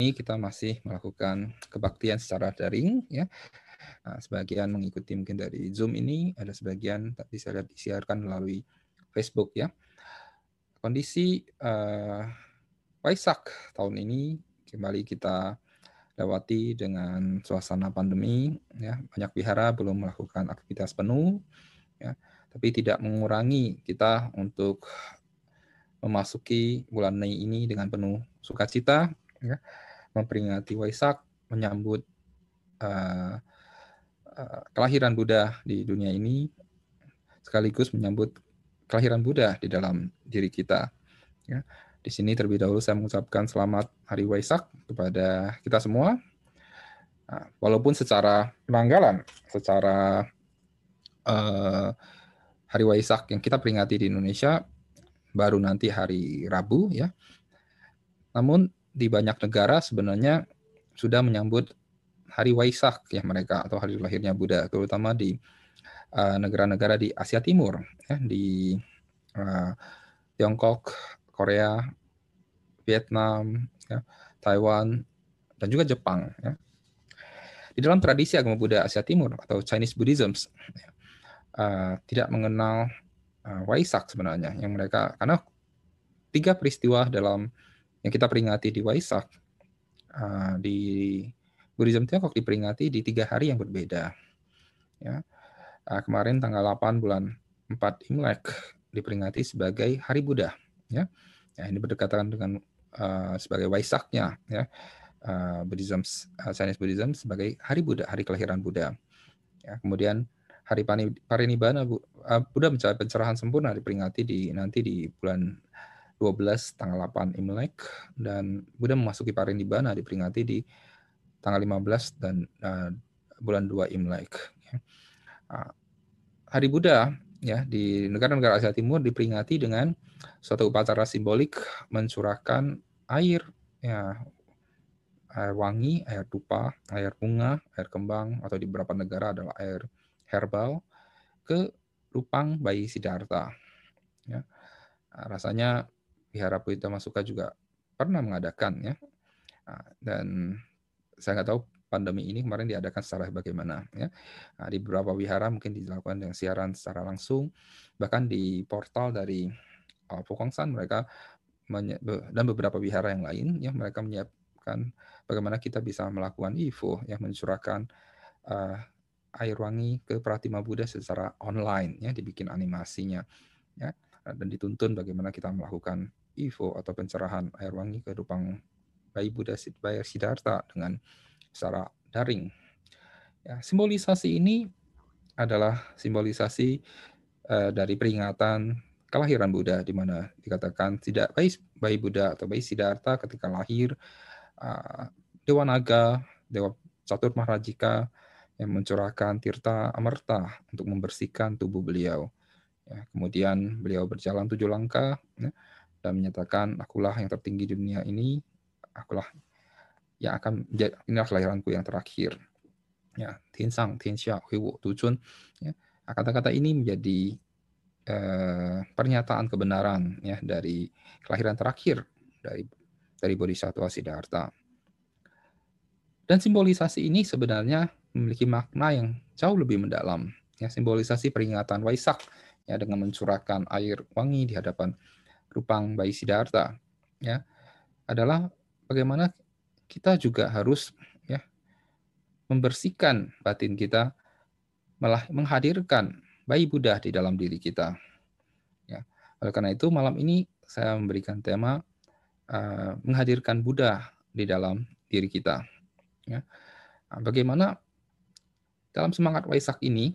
ini kita masih melakukan kebaktian secara daring ya. Nah, sebagian mengikuti mungkin dari Zoom ini, ada sebagian bisa disiarkan melalui Facebook ya. Kondisi uh, Waisak tahun ini kembali kita lewati dengan suasana pandemi ya. Banyak wihara belum melakukan aktivitas penuh ya, tapi tidak mengurangi kita untuk memasuki bulan Mei ini dengan penuh sukacita ya memperingati Waisak, menyambut uh, uh, kelahiran Buddha di dunia ini, sekaligus menyambut kelahiran Buddha di dalam diri kita. Ya. Di sini terlebih dahulu saya mengucapkan selamat Hari Waisak kepada kita semua. Nah, walaupun secara penanggalan, secara uh, Hari Waisak yang kita peringati di Indonesia baru nanti hari Rabu ya. Namun di banyak negara sebenarnya sudah menyambut hari Waisak ya mereka atau hari lahirnya Buddha, terutama di eh, negara-negara uh, di Asia Timur, ya, di uh, Tiongkok, Korea, Vietnam, ya, Taiwan, dan juga Jepang. Ya. Di dalam tradisi agama Buddha Asia Timur atau Chinese Buddhism ya, uh, tidak mengenal uh, Waisak sebenarnya, yang mereka karena tiga peristiwa dalam yang kita peringati di Waisak uh, di Buddhism Tiongkok diperingati di tiga hari yang berbeda. Ya. Uh, kemarin tanggal 8 bulan 4 Imlek diperingati sebagai Hari Buddha. Ya, ya ini berdekatan dengan uh, sebagai Waisaknya. Ya. Uh, Buddhism, uh, Chinese Buddhism sebagai Hari Buddha, Hari kelahiran Buddha. Ya, kemudian Hari Parinibbana Buddha mencapai pencerahan sempurna diperingati di nanti di bulan 12 tanggal 8 Imlek dan Buddha memasuki parinibbana diperingati di tanggal 15 dan uh, bulan 2 Imlek. Uh, Hari Buddha ya di negara-negara Asia Timur diperingati dengan suatu upacara simbolik mencurahkan air ya air wangi, air dupa, air bunga, air kembang atau di beberapa negara adalah air herbal ke lupang bayi Siddhartha. Ya. Rasanya Wihara Puita Masuka juga pernah mengadakan ya. Nah, dan saya nggak tahu pandemi ini kemarin diadakan secara bagaimana ya. Nah, di beberapa wihara mungkin dilakukan dengan siaran secara langsung, bahkan di portal dari uh, Fukongsan mereka dan beberapa wihara yang lain ya mereka menyiapkan bagaimana kita bisa melakukan info ya mencurahkan uh, air wangi ke Pratima Buddha secara online ya dibikin animasinya ya dan dituntun bagaimana kita melakukan Ivo atau pencerahan air wangi ke Rupang bayi Buddha Bayar Siddhartha dengan secara daring. Ya, simbolisasi ini adalah simbolisasi uh, dari peringatan kelahiran Buddha di mana dikatakan tidak bayi, bayi Buddha atau bayi Siddhartha ketika lahir uh, Dewa Naga, Dewa Catur Maharajika yang mencurahkan tirta amerta untuk membersihkan tubuh beliau. Ya, kemudian beliau berjalan tujuh langkah ya, dan menyatakan akulah yang tertinggi di dunia ini, akulah yang akan inilah kelahiranku yang terakhir. Ya, tinsang, tianxia, hui tucun. Ya, kata-kata ini menjadi eh, pernyataan kebenaran ya dari kelahiran terakhir dari dari Bodhisattva Siddhartha. Dan simbolisasi ini sebenarnya memiliki makna yang jauh lebih mendalam. Ya, simbolisasi peringatan Waisak ya dengan mencurahkan air wangi di hadapan Rupang bayi Siddhartha ya adalah bagaimana kita juga harus ya membersihkan batin kita malah menghadirkan bayi Buddha di dalam diri kita. Ya. Oleh karena itu malam ini saya memberikan tema uh, menghadirkan Buddha di dalam diri kita. Ya. Nah, bagaimana dalam semangat Waisak ini,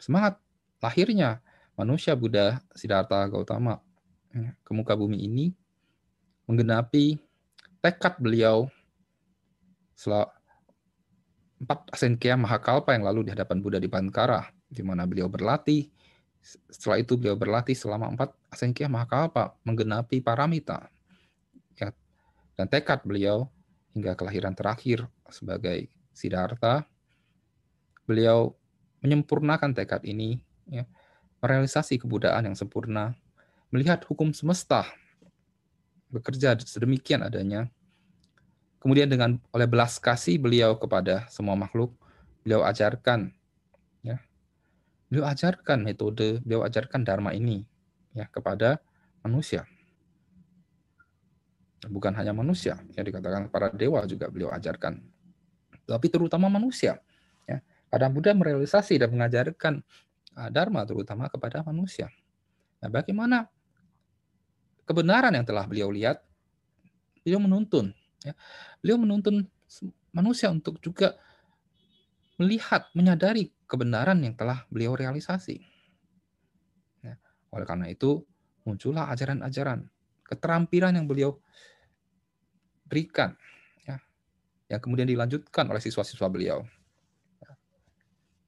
semangat lahirnya manusia Buddha Siddhartha Gautama ke muka bumi ini menggenapi tekad beliau setelah empat asenkya mahakalpa yang lalu di hadapan Buddha di Pankara, di mana beliau berlatih. Setelah itu beliau berlatih selama empat asenkya mahakalpa menggenapi paramita. Ya, dan tekad beliau hingga kelahiran terakhir sebagai Siddhartha, beliau menyempurnakan tekad ini, ya, merealisasi kebudayaan yang sempurna melihat hukum semesta bekerja sedemikian adanya, Kemudian dengan oleh belas kasih beliau kepada semua makhluk, beliau ajarkan ya. Beliau ajarkan metode, beliau ajarkan dharma ini ya kepada manusia. Bukan hanya manusia, yang dikatakan para dewa juga beliau ajarkan. Tapi terutama manusia. Ya. Karena Buddha merealisasi dan mengajarkan uh, dharma terutama kepada manusia. Nah, bagaimana kebenaran yang telah beliau lihat, beliau menuntun Ya. Beliau menuntun manusia untuk juga melihat, menyadari kebenaran yang telah beliau realisasi. Ya. Oleh karena itu, muncullah ajaran-ajaran, keterampilan yang beliau berikan, ya, yang kemudian dilanjutkan oleh siswa-siswa beliau. Ya.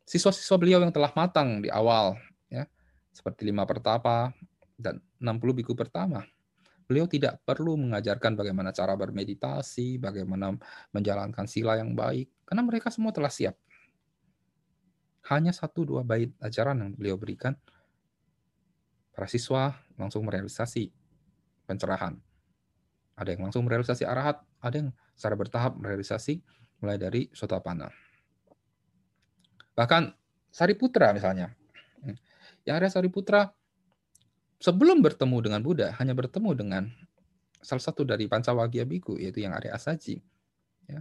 Siswa-siswa beliau yang telah matang di awal, ya, seperti lima pertapa dan 60 biku pertama, Beliau tidak perlu mengajarkan bagaimana cara bermeditasi, bagaimana menjalankan sila yang baik, karena mereka semua telah siap. Hanya satu dua bait ajaran yang beliau berikan, para siswa langsung merealisasi pencerahan. Ada yang langsung merealisasi arahat, ada yang secara bertahap merealisasi mulai dari sotapana. Bahkan Sariputra misalnya. Yang ada Sariputra sebelum bertemu dengan Buddha hanya bertemu dengan salah satu dari Pancawagya Biku yaitu yang Arya Asaji. Ya.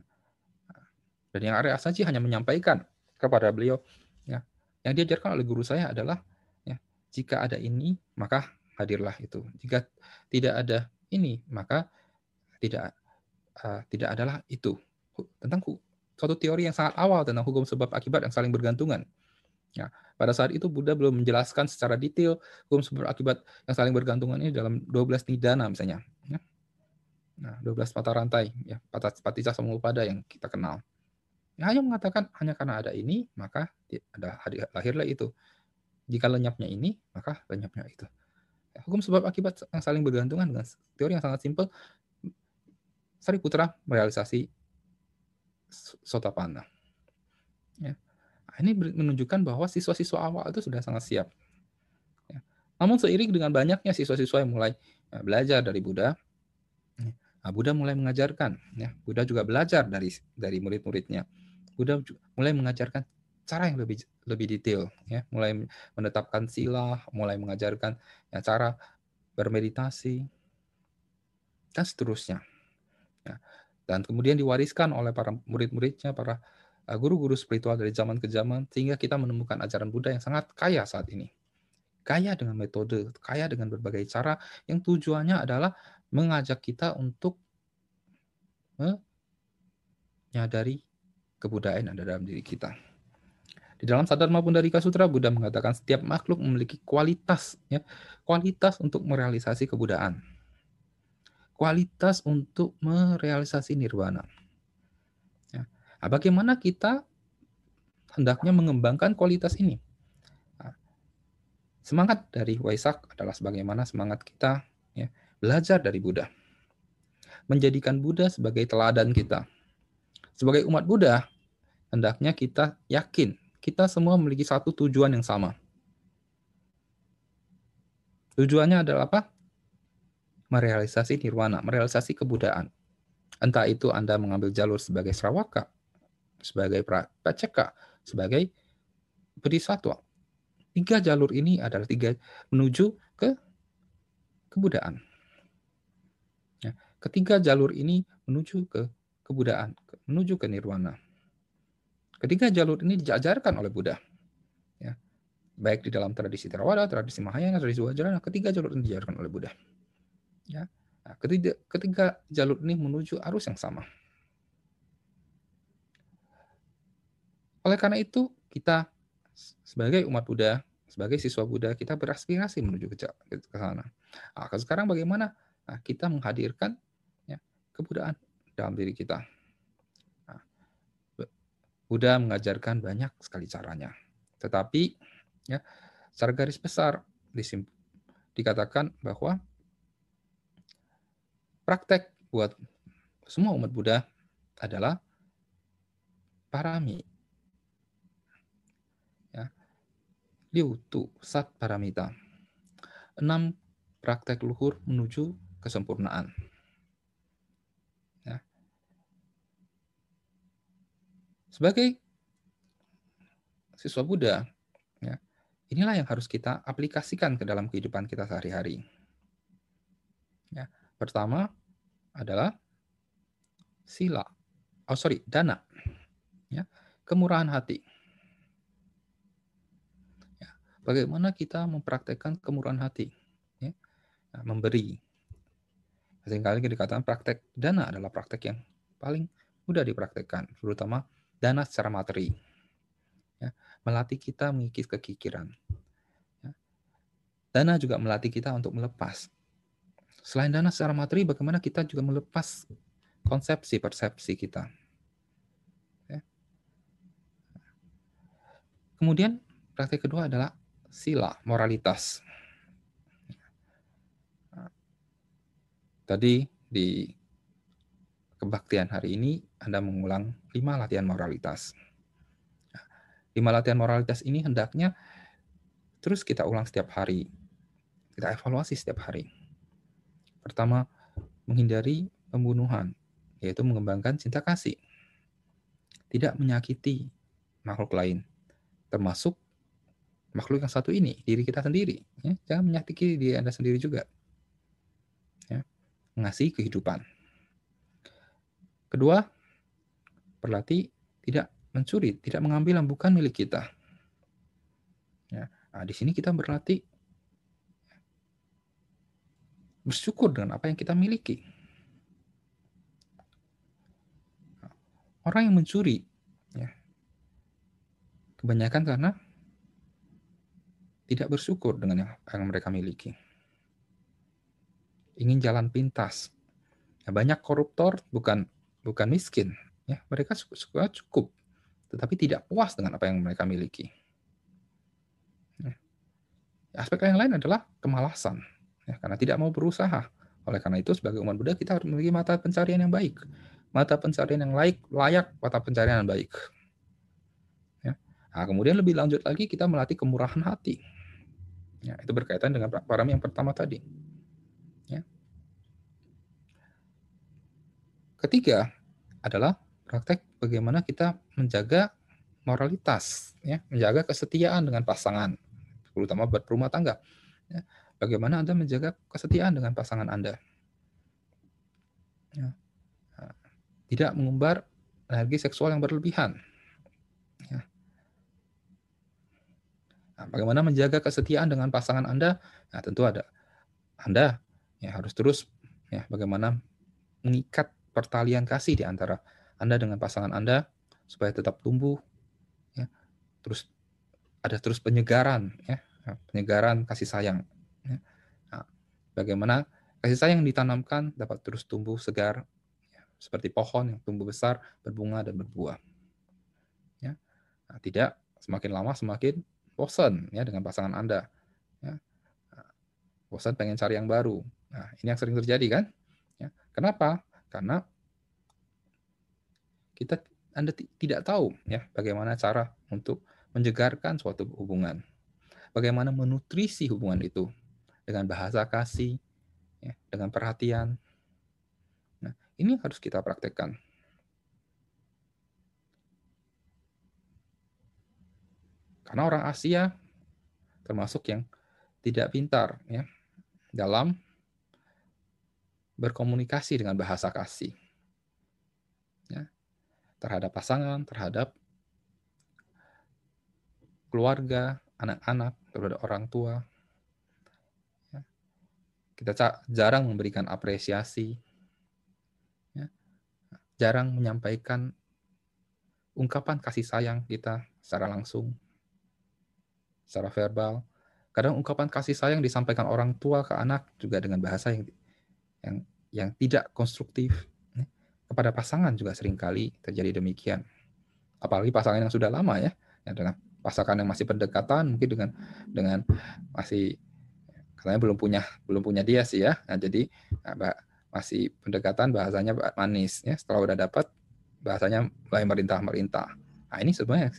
Dan yang Arya Asaji hanya menyampaikan kepada beliau ya, yang diajarkan oleh guru saya adalah ya, jika ada ini maka hadirlah itu. Jika tidak ada ini maka tidak uh, tidak adalah itu. Tentang suatu teori yang sangat awal tentang hukum sebab akibat yang saling bergantungan. Ya, pada saat itu Buddha belum menjelaskan secara detail hukum sebab akibat yang saling bergantungan ini dalam 12 nidana misalnya. Ya. Nah, 12 mata rantai, ya, paticca pada yang kita kenal. Ya, hanya mengatakan hanya karena ada ini, maka ada lahirlah itu. Jika lenyapnya ini, maka lenyapnya itu. Ya, hukum sebab akibat yang saling bergantungan dengan teori yang sangat simpel, Putra merealisasi Sotapanna. Ya. Nah, ini menunjukkan bahwa siswa-siswa awal itu sudah sangat siap. Ya. Namun seiring dengan banyaknya siswa-siswa yang mulai ya, belajar dari Buddha, ya, nah, Buddha mulai mengajarkan. Ya, Buddha juga belajar dari dari murid-muridnya. Buddha mulai mengajarkan cara yang lebih lebih detail, ya, mulai menetapkan sila, mulai mengajarkan ya, cara bermeditasi, dan seterusnya. Ya. Dan kemudian diwariskan oleh para murid-muridnya, para guru-guru spiritual dari zaman ke zaman sehingga kita menemukan ajaran Buddha yang sangat kaya saat ini. Kaya dengan metode, kaya dengan berbagai cara yang tujuannya adalah mengajak kita untuk menyadari kebudayaan yang ada dalam diri kita. Di dalam Sadar maupun dari Sutra, Buddha mengatakan setiap makhluk memiliki kualitas, ya, kualitas untuk merealisasi kebudayaan, kualitas untuk merealisasi nirwana. Nah, bagaimana kita hendaknya mengembangkan kualitas ini? Nah, semangat dari Waisak adalah sebagaimana semangat kita ya, belajar dari Buddha. Menjadikan Buddha sebagai teladan kita. Sebagai umat Buddha, hendaknya kita yakin kita semua memiliki satu tujuan yang sama. Tujuannya adalah apa? Merealisasi nirwana, merealisasi kebudayaan. Entah itu Anda mengambil jalur sebagai Srawaka, sebagai paceka, sebagai bodhisattva. Tiga jalur ini adalah tiga menuju ke kebudayaan. Ya, ketiga jalur ini menuju ke kebudayaan, menuju ke nirwana. Ketiga jalur ini diajarkan oleh Buddha. Ya, baik di dalam tradisi Theravada, tradisi Mahayana, tradisi Vajrayana, ketiga jalur ini diajarkan oleh Buddha. Ya, nah, ketiga, ketiga jalur ini menuju arus yang sama. Oleh karena itu, kita sebagai umat Buddha, sebagai siswa Buddha, kita beraspirasi menuju ke, sana. Nah, sekarang bagaimana nah, kita menghadirkan ya, kebudayaan dalam diri kita? Nah, Buddha mengajarkan banyak sekali caranya. Tetapi ya, secara garis besar dikatakan bahwa praktek buat semua umat Buddha adalah parami Liutu Sat Paramita. Enam praktek luhur menuju kesempurnaan. Ya. Sebagai siswa Buddha, ya, inilah yang harus kita aplikasikan ke dalam kehidupan kita sehari-hari. Ya, pertama adalah sila. Oh sorry, dana. Ya, kemurahan hati. Bagaimana kita mempraktekkan kemurahan hati? Ya, nah, memberi. Seringkali dikatakan praktek dana adalah praktek yang paling mudah dipraktekkan, terutama dana secara materi. Ya, melatih kita mengikis kekikiran. Ya. Dana juga melatih kita untuk melepas. Selain dana secara materi, bagaimana kita juga melepas konsepsi persepsi kita. Ya. Kemudian praktek kedua adalah sila, moralitas. Tadi di kebaktian hari ini Anda mengulang lima latihan moralitas. Lima latihan moralitas ini hendaknya terus kita ulang setiap hari. Kita evaluasi setiap hari. Pertama, menghindari pembunuhan, yaitu mengembangkan cinta kasih. Tidak menyakiti makhluk lain, termasuk makhluk yang satu ini, diri kita sendiri. Ya, jangan menyakiti diri Anda sendiri juga. Ya, mengasihi kehidupan. Kedua, berlatih tidak mencuri, tidak mengambil yang bukan milik kita. Ya, nah, di sini kita berlatih bersyukur dengan apa yang kita miliki. Orang yang mencuri, ya, kebanyakan karena tidak bersyukur dengan yang mereka miliki. Ingin jalan pintas. Ya, banyak koruptor bukan bukan miskin, ya mereka suka cukup tetapi tidak puas dengan apa yang mereka miliki. Ya. Aspek yang lain adalah kemalasan, ya, karena tidak mau berusaha. Oleh karena itu, sebagai umat Buddha, kita harus memiliki mata pencarian yang baik. Mata pencarian yang layak, layak mata pencarian yang baik. Ya. Nah, kemudian lebih lanjut lagi, kita melatih kemurahan hati. Ya, itu berkaitan dengan parami yang pertama tadi. Ya. Ketiga adalah praktek bagaimana kita menjaga moralitas, ya, menjaga kesetiaan dengan pasangan, terutama buat rumah tangga. Ya, bagaimana Anda menjaga kesetiaan dengan pasangan Anda? Ya, tidak mengumbar energi seksual yang berlebihan. Ya. Nah, bagaimana menjaga kesetiaan dengan pasangan Anda? Nah, tentu ada Anda ya harus terus ya bagaimana mengikat pertalian kasih di antara anda dengan pasangan Anda supaya tetap tumbuh ya. Terus ada terus penyegaran ya, penyegaran kasih sayang ya. Nah, bagaimana kasih sayang ditanamkan dapat terus tumbuh segar ya, seperti pohon yang tumbuh besar, berbunga dan berbuah. Ya. Nah, tidak semakin lama semakin bosan ya dengan pasangan Anda. Ya. Bosan pengen cari yang baru. Nah, ini yang sering terjadi kan? Ya. Kenapa? Karena kita Anda tidak tahu ya bagaimana cara untuk menjegarkan suatu hubungan. Bagaimana menutrisi hubungan itu dengan bahasa kasih, ya, dengan perhatian. Nah, ini harus kita praktekkan. Karena orang Asia termasuk yang tidak pintar ya dalam berkomunikasi dengan bahasa kasih. Ya terhadap pasangan, terhadap keluarga, anak-anak, terhadap orang tua. Ya. Kita jarang memberikan apresiasi, ya. jarang menyampaikan ungkapan kasih sayang kita secara langsung, secara verbal. Kadang ungkapan kasih sayang disampaikan orang tua ke anak juga dengan bahasa yang yang yang tidak konstruktif, kepada pasangan juga sering kali terjadi demikian. Apalagi pasangan yang sudah lama ya, ya dengan pasangan yang masih pendekatan mungkin dengan dengan masih katanya belum punya belum punya dia sih ya. Nah, jadi nah, masih pendekatan bahasanya manis ya. Setelah udah dapat bahasanya mulai merintah-merintah. Nah, ini sebenarnya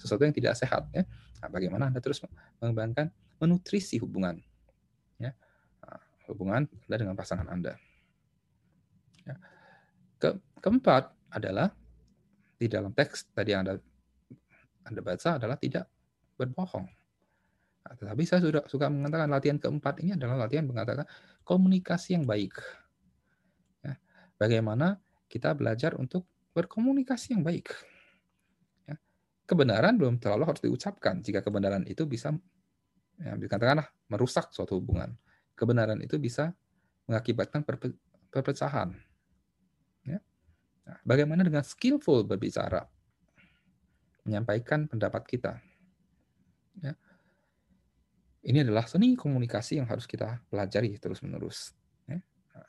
sesuatu yang tidak sehat ya. Nah, bagaimana Anda terus mengembangkan menutrisi hubungan ya. Nah, hubungan Anda dengan pasangan Anda. Ya. Ke, keempat adalah di dalam teks tadi yang Anda Anda baca adalah tidak berbohong. Nah, tetapi saya sudah suka mengatakan latihan keempat ini adalah latihan mengatakan komunikasi yang baik. Ya, bagaimana kita belajar untuk berkomunikasi yang baik. Kebenaran belum terlalu harus diucapkan. Jika kebenaran itu bisa, ya, dikatakanlah merusak suatu hubungan. Kebenaran itu bisa mengakibatkan perpecahan. Ya. Nah, bagaimana dengan skillful berbicara? Menyampaikan pendapat kita. Ya. Ini adalah seni komunikasi yang harus kita pelajari terus-menerus. Ya. Nah,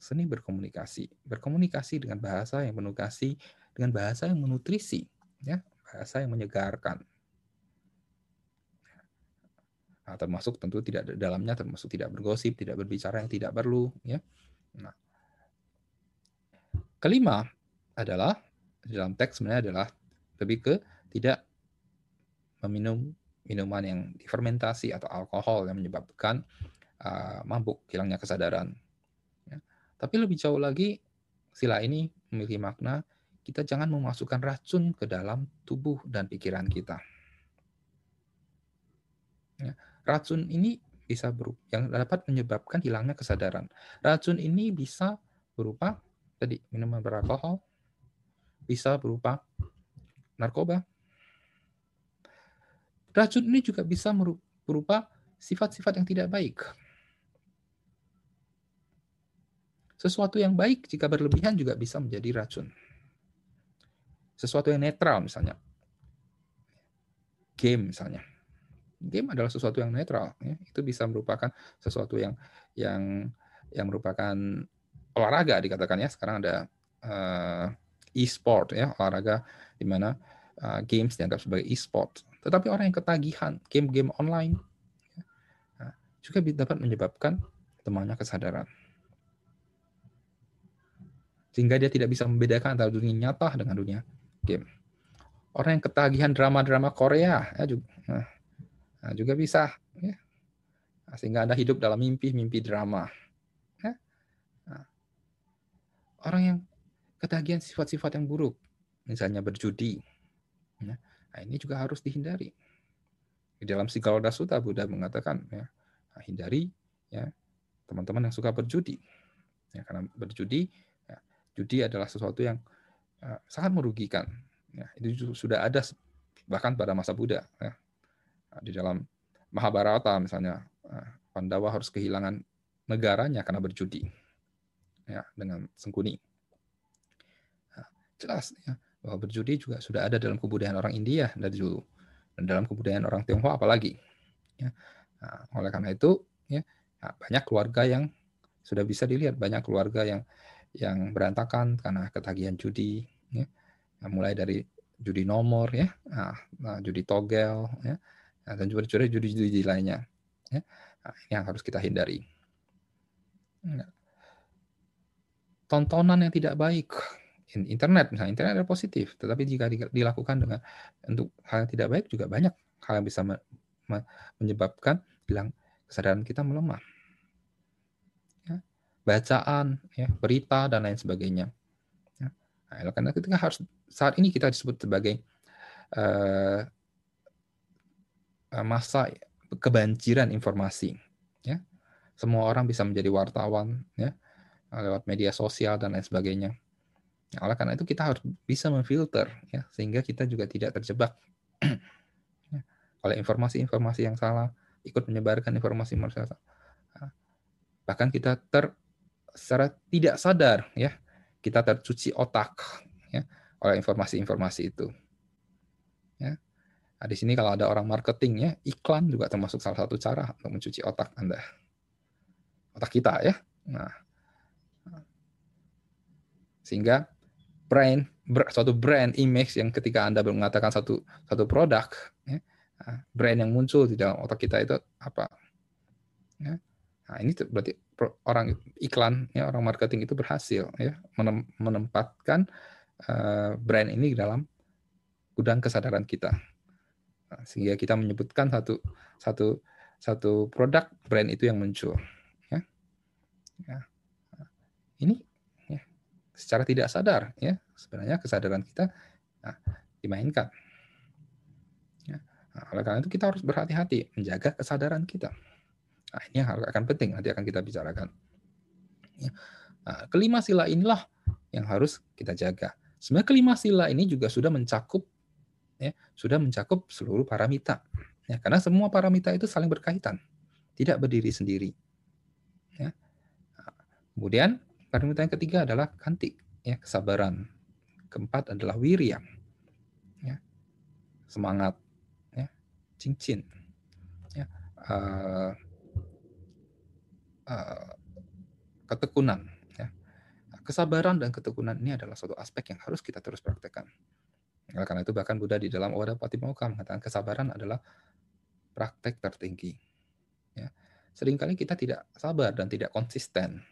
seni berkomunikasi. Berkomunikasi dengan bahasa yang penuh kasih, dengan bahasa yang menutrisi. Ya. Bahasa yang menyegarkan. Nah, termasuk tentu tidak dalamnya termasuk tidak bergosip, tidak berbicara yang tidak perlu. Ya. Nah, kelima adalah dalam teks sebenarnya adalah lebih ke tidak meminum minuman yang difermentasi atau alkohol yang menyebabkan uh, mabuk, hilangnya kesadaran. Ya. Tapi lebih jauh lagi, sila ini memiliki makna kita jangan memasukkan racun ke dalam tubuh dan pikiran kita. Ya. Racun ini bisa berupa yang dapat menyebabkan hilangnya kesadaran. Racun ini bisa berupa tadi minuman beralkohol, bisa berupa narkoba. Racun ini juga bisa berupa sifat-sifat yang tidak baik. Sesuatu yang baik jika berlebihan juga bisa menjadi racun. Sesuatu yang netral misalnya. Game misalnya. Game adalah sesuatu yang netral. Ya. Itu bisa merupakan sesuatu yang yang yang merupakan olahraga dikatakan ya. Sekarang ada uh, e-sport ya olahraga di mana uh, games dianggap sebagai e-sport. Tetapi orang yang ketagihan game-game online ya, juga dapat menyebabkan temannya kesadaran. Sehingga dia tidak bisa membedakan antara dunia nyata dengan dunia game. Orang yang ketagihan drama-drama Korea ya juga, nah, nah juga bisa. Ya. Nah, sehingga Anda hidup dalam mimpi-mimpi drama. Ya. Nah, orang yang ketagihan sifat-sifat yang buruk, misalnya berjudi, ya. nah, ini juga harus dihindari. Di dalam Sigaloda Sutta Buddha mengatakan, ya, nah, hindari ya teman-teman yang suka berjudi. Ya, karena berjudi, ya, judi adalah sesuatu yang sangat merugikan. Ya, itu sudah ada bahkan pada masa Buddha. Ya. Nah, di dalam Mahabharata misalnya, uh, Pandawa harus kehilangan negaranya karena berjudi ya dengan sengkuni. Nah, jelas ya bahwa berjudi juga sudah ada dalam kebudayaan orang India dari dulu dan dalam kebudayaan orang Tionghoa apalagi. Ya. Nah, oleh karena itu ya banyak keluarga yang sudah bisa dilihat banyak keluarga yang yang berantakan karena ketagihan judi. Ya Nah, mulai dari judi nomor ya, nah, nah judi togel ya, nah, dan juga judi-judi lainnya. Ya. Nah, ini yang harus kita hindari. Nah, tontonan yang tidak baik, internet misalnya internet adalah positif, tetapi jika dilakukan dengan untuk hal yang tidak baik juga banyak hal yang bisa menyebabkan bilang kesadaran kita melemah. Ya. Bacaan, ya, berita dan lain sebagainya. Nah, karena ketika harus saat ini kita disebut sebagai uh, masa kebanjiran informasi. Ya, semua orang bisa menjadi wartawan, ya, lewat media sosial dan lain sebagainya. Nah, oleh karena itu kita harus bisa memfilter, ya, sehingga kita juga tidak terjebak ya, oleh informasi-informasi yang salah, ikut menyebarkan informasi-informasi salah. Nah, bahkan kita ter secara tidak sadar, ya, kita tercuci otak ya, oleh informasi-informasi itu. Ya. Nah, di sini kalau ada orang marketing ya, iklan juga termasuk salah satu cara untuk mencuci otak Anda. Otak kita ya. Nah, sehingga brand suatu brand image yang ketika Anda mengatakan satu satu produk ya, nah, brand yang muncul di dalam otak kita itu apa? Ya. Nah, ini berarti orang iklan ya orang marketing itu berhasil ya menempatkan uh, brand ini dalam gudang kesadaran kita nah, sehingga kita menyebutkan satu satu satu produk brand itu yang muncul ya, ya. ini ya, secara tidak sadar ya sebenarnya kesadaran kita nah, dimainkan. Ya. Nah, oleh karena itu kita harus berhati-hati menjaga kesadaran kita. Nah, ini akan penting nanti akan kita bicarakan. Ya. Nah, kelima sila inilah yang harus kita jaga. Sebenarnya kelima sila ini juga sudah mencakup ya, sudah mencakup seluruh paramita. Ya, karena semua paramita itu saling berkaitan, tidak berdiri sendiri. Ya. Kemudian paramita yang ketiga adalah kantik, ya, kesabaran. Keempat adalah wirya, ya, semangat, ya, cincin, ya, uh, uh, ketekunan. Ya. Nah, kesabaran dan ketekunan ini adalah suatu aspek yang harus kita terus praktekkan. Oleh karena itu bahkan Buddha di dalam Oda Patimokkha mengatakan kesabaran adalah praktek tertinggi. Ya. Seringkali kita tidak sabar dan tidak konsisten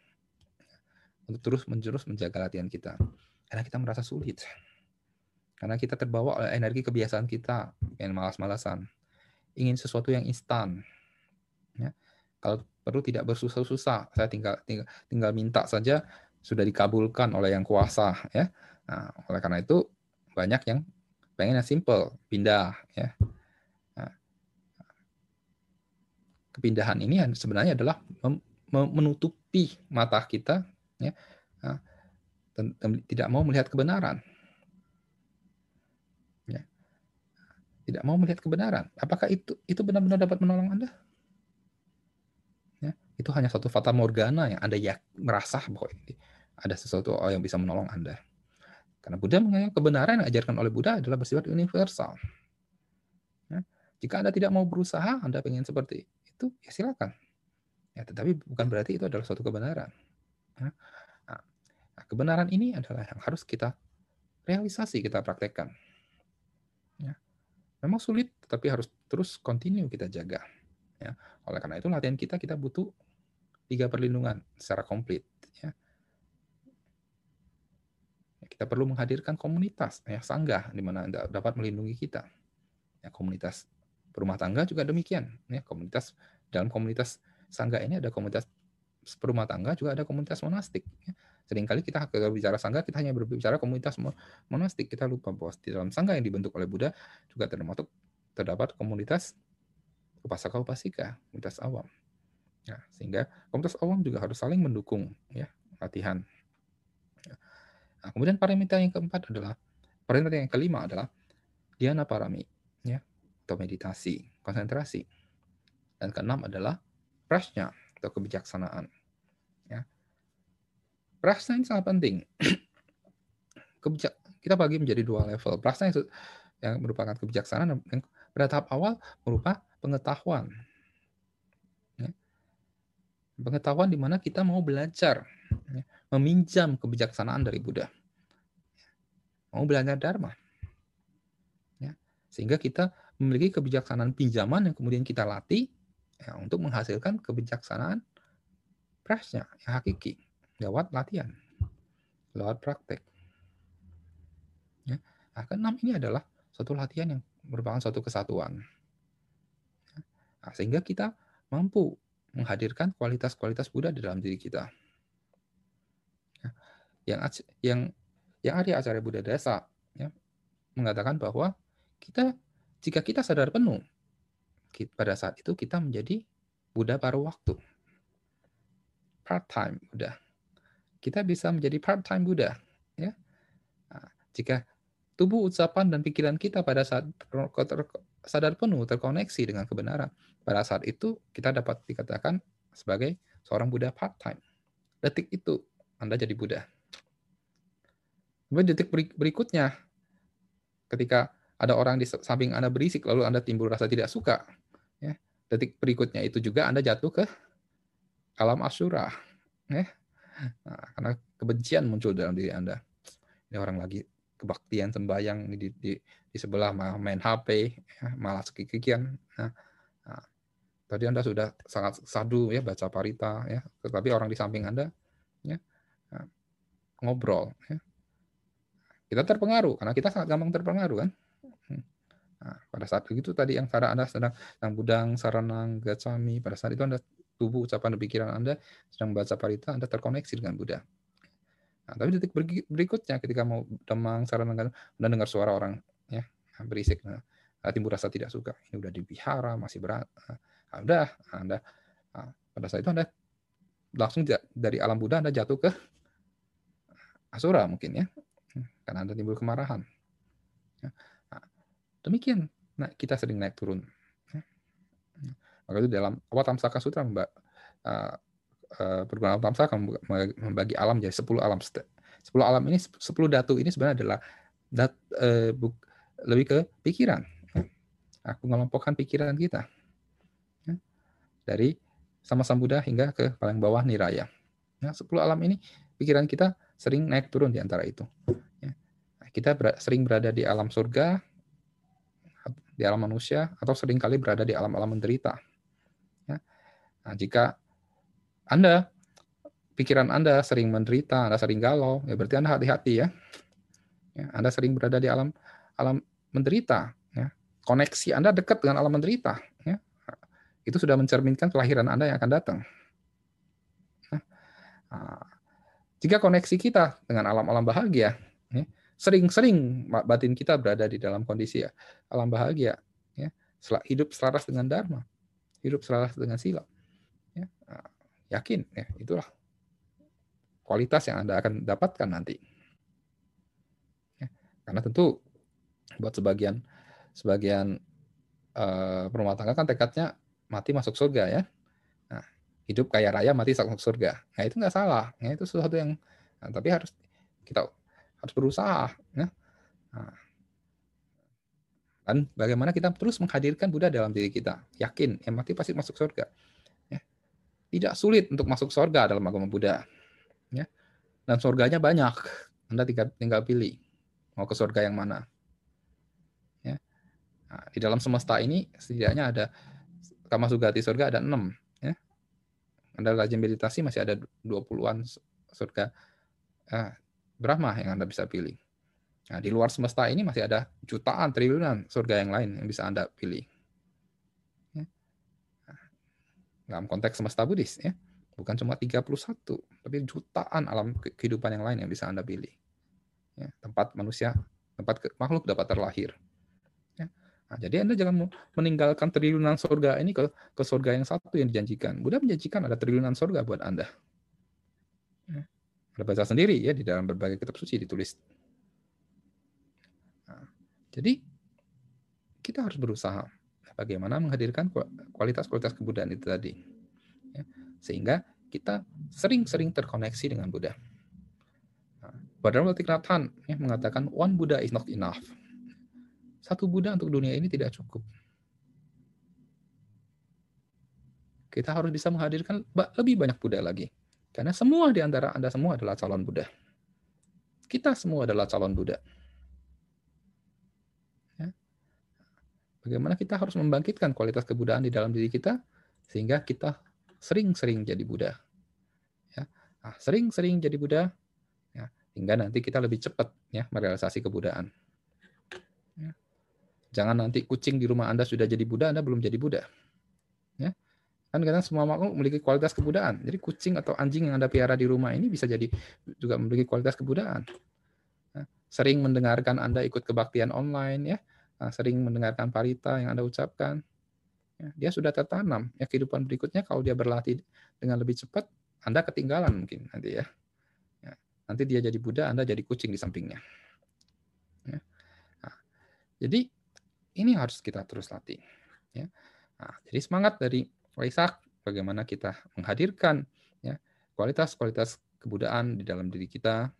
untuk terus menjurus menjaga latihan kita. Karena kita merasa sulit. Karena kita terbawa oleh energi kebiasaan kita, yang malas-malasan. Ingin sesuatu yang instan. Ya. Kalau perlu tidak bersusah-susah, saya tinggal, tinggal tinggal minta saja sudah dikabulkan oleh yang kuasa ya. Nah, oleh karena itu banyak yang pengen yang simple, pindah ya. Nah, kepindahan ini sebenarnya adalah menutupi mata kita ya. Nah, tidak mau melihat kebenaran. Ya. Tidak mau melihat kebenaran. Apakah itu itu benar-benar dapat menolong Anda? Itu hanya satu fata morgana yang Anda ya merasa bahwa ada sesuatu yang bisa menolong Anda. Karena Buddha menganggap kebenaran yang diajarkan oleh Buddha adalah bersifat universal. Ya. Jika Anda tidak mau berusaha, Anda ingin seperti itu, ya silakan. Ya, tetapi bukan berarti itu adalah suatu kebenaran. Ya. Nah, kebenaran ini adalah yang harus kita realisasi, kita praktekkan. Ya. Memang sulit, tetapi harus terus continue kita jaga. Ya. Oleh karena itu latihan kita kita butuh tiga perlindungan secara komplit. Ya. ya kita perlu menghadirkan komunitas, ya sanggah, di mana dapat melindungi kita. Ya, komunitas rumah tangga juga demikian. Ya, komunitas dalam komunitas sanggah ini ada komunitas perumah tangga juga ada komunitas monastik. Ya. Seringkali kita kalau bicara sangga kita hanya berbicara komunitas monastik. Kita lupa bahwa di dalam sangga yang dibentuk oleh Buddha juga termasuk terdapat komunitas upasaka upasika, komunitas awam. Ya, sehingga komunitas awam juga harus saling mendukung ya latihan. Nah, kemudian paramita yang keempat adalah paramita yang kelima adalah dhyana parami ya atau meditasi, konsentrasi. Dan keenam adalah prasnya atau kebijaksanaan. Ya. Prasna ini sangat penting. Kita bagi menjadi dua level. Prasna itu yang merupakan kebijaksanaan pada tahap awal merupakan pengetahuan. Ya. Pengetahuan di mana kita mau belajar, ya. meminjam kebijaksanaan dari Buddha. Mau belajar Dharma. Ya. Sehingga kita memiliki kebijaksanaan pinjaman yang kemudian kita latih ya, untuk menghasilkan kebijaksanaan prasnya yang hakiki lewat latihan, lewat praktek. Ya. Nah, keenam ini adalah suatu latihan yang merupakan suatu kesatuan. Nah, sehingga kita mampu menghadirkan kualitas-kualitas Buddha di dalam diri kita. Ya. Yang yang yang Arya Acarya Buddha Dasa ya, mengatakan bahwa kita jika kita sadar penuh pada saat itu kita menjadi Buddha paruh waktu part time Buddha kita bisa menjadi part-time Buddha. Ya. Nah, jika tubuh, ucapan, dan pikiran kita pada saat sadar penuh terkoneksi dengan kebenaran, pada saat itu kita dapat dikatakan sebagai seorang Buddha part-time. Detik itu Anda jadi Buddha. Kemudian detik berikutnya, ketika ada orang di samping Anda berisik, lalu Anda timbul rasa tidak suka, ya, detik berikutnya itu juga Anda jatuh ke alam asyura. Ya, Nah, karena kebencian muncul dalam diri Anda. Ini orang lagi kebaktian sembahyang di, di, di sebelah main HP, ya, malah sekikian. Nah, nah, tadi Anda sudah sangat sadu ya baca parita ya, tetapi orang di samping Anda ya nah, ngobrol ya. Kita terpengaruh karena kita sangat gampang terpengaruh kan. Hmm. Nah, pada saat begitu tadi yang cara Anda sedang yang budang, saranang, gacami, pada saat itu Anda tubuh, ucapan, dan pikiran Anda sedang membaca parita, Anda terkoneksi dengan Buddha. Nah, tapi detik berikutnya ketika mau demang, saran dan dengar suara orang ya berisik, nah, timbul rasa tidak suka. Ini udah dipihara, masih berat. Nah, udah, Anda nah, pada saat itu Anda langsung dari alam Buddha Anda jatuh ke Asura mungkin ya. Karena Anda timbul kemarahan. Nah, demikian nah, kita sering naik turun. Ya. Maka itu dalam Awatamsaka Sutra Mbak uh, uh, perguruan Tamsaka membagi alam jadi 10 alam. 10 alam ini 10 datu ini sebenarnya adalah dat, uh, buk, lebih ke pikiran. Aku mengelompokkan pikiran kita. Ya. Dari sama Sang Buddha hingga ke paling bawah niraya. Ya, 10 alam ini pikiran kita sering naik turun di antara itu. Ya. Nah, kita ber sering berada di alam surga, di alam manusia, atau sering kali berada di alam-alam menderita. Ya. Nah, jika anda, pikiran Anda sering menderita, Anda sering galau, ya berarti Anda hati-hati ya. ya. Anda sering berada di alam alam menderita. Ya. Koneksi Anda dekat dengan alam menderita. Ya. Itu sudah mencerminkan kelahiran Anda yang akan datang. Nah, jika koneksi kita dengan alam-alam bahagia, ya, sering-sering batin kita berada di dalam kondisi ya, alam bahagia, ya, hidup selaras dengan dharma, hidup selaras dengan sila. Ya. Nah, yakin ya itulah. Kualitas yang anda akan dapatkan nanti. Ya, karena tentu buat sebagian sebagian uh, rumah tangga kan tekadnya mati masuk surga ya. Nah, hidup kaya raya mati masuk surga. Nah itu nggak salah. Nah, itu sesuatu yang nah, tapi harus kita harus berusaha ya. Nah, dan bagaimana kita terus menghadirkan Buddha dalam diri kita? Yakin mati pasti masuk surga tidak sulit untuk masuk surga dalam agama Buddha. Ya. Dan surganya banyak. Anda tinggal, tinggal pilih mau ke surga yang mana. Ya. Nah, di dalam semesta ini setidaknya ada kama sugati surga ada enam. Ya. Anda rajin meditasi masih ada 20-an surga eh, Brahma yang Anda bisa pilih. Nah, di luar semesta ini masih ada jutaan, triliunan surga yang lain yang bisa Anda pilih dalam konteks semesta Buddhis ya. Bukan cuma 31, tapi jutaan alam kehidupan yang lain yang bisa Anda pilih. Ya, tempat manusia, tempat makhluk dapat terlahir. Ya. Nah, jadi Anda jangan meninggalkan triliunan surga ini ke, ke surga yang satu yang dijanjikan. Buddha menjanjikan ada triliunan surga buat Anda. Ya. Anda baca sendiri ya di dalam berbagai kitab suci ditulis. Nah, jadi kita harus berusaha bagaimana menghadirkan kualitas-kualitas kebudayaan itu tadi. Ya, sehingga kita sering-sering terkoneksi dengan Buddha. Nah, Badar Nathan ya, mengatakan, one Buddha is not enough. Satu Buddha untuk dunia ini tidak cukup. Kita harus bisa menghadirkan lebih banyak Buddha lagi. Karena semua di antara Anda semua adalah calon Buddha. Kita semua adalah calon Buddha. Bagaimana kita harus membangkitkan kualitas kebudayaan di dalam diri kita sehingga kita sering-sering jadi Buddha. Ya, nah, sering-sering jadi Buddha, ya, hingga nanti kita lebih cepat ya merealisasi kebudayaan. Ya. Jangan nanti kucing di rumah Anda sudah jadi Buddha, Anda belum jadi Buddha. Ya. Kan kadang semua makhluk memiliki kualitas kebudayaan. Jadi kucing atau anjing yang Anda piara di rumah ini bisa jadi juga memiliki kualitas kebudayaan. Ya. Sering mendengarkan Anda ikut kebaktian online ya, sering mendengarkan parita yang Anda ucapkan, ya, dia sudah tertanam. Ya kehidupan berikutnya kalau dia berlatih dengan lebih cepat, Anda ketinggalan mungkin nanti ya. ya nanti dia jadi Buddha, Anda jadi kucing di sampingnya. Ya. Nah, jadi ini harus kita terus latih. Ya. Nah, jadi semangat dari Waisak bagaimana kita menghadirkan ya kualitas-kualitas kebudayaan di dalam diri kita,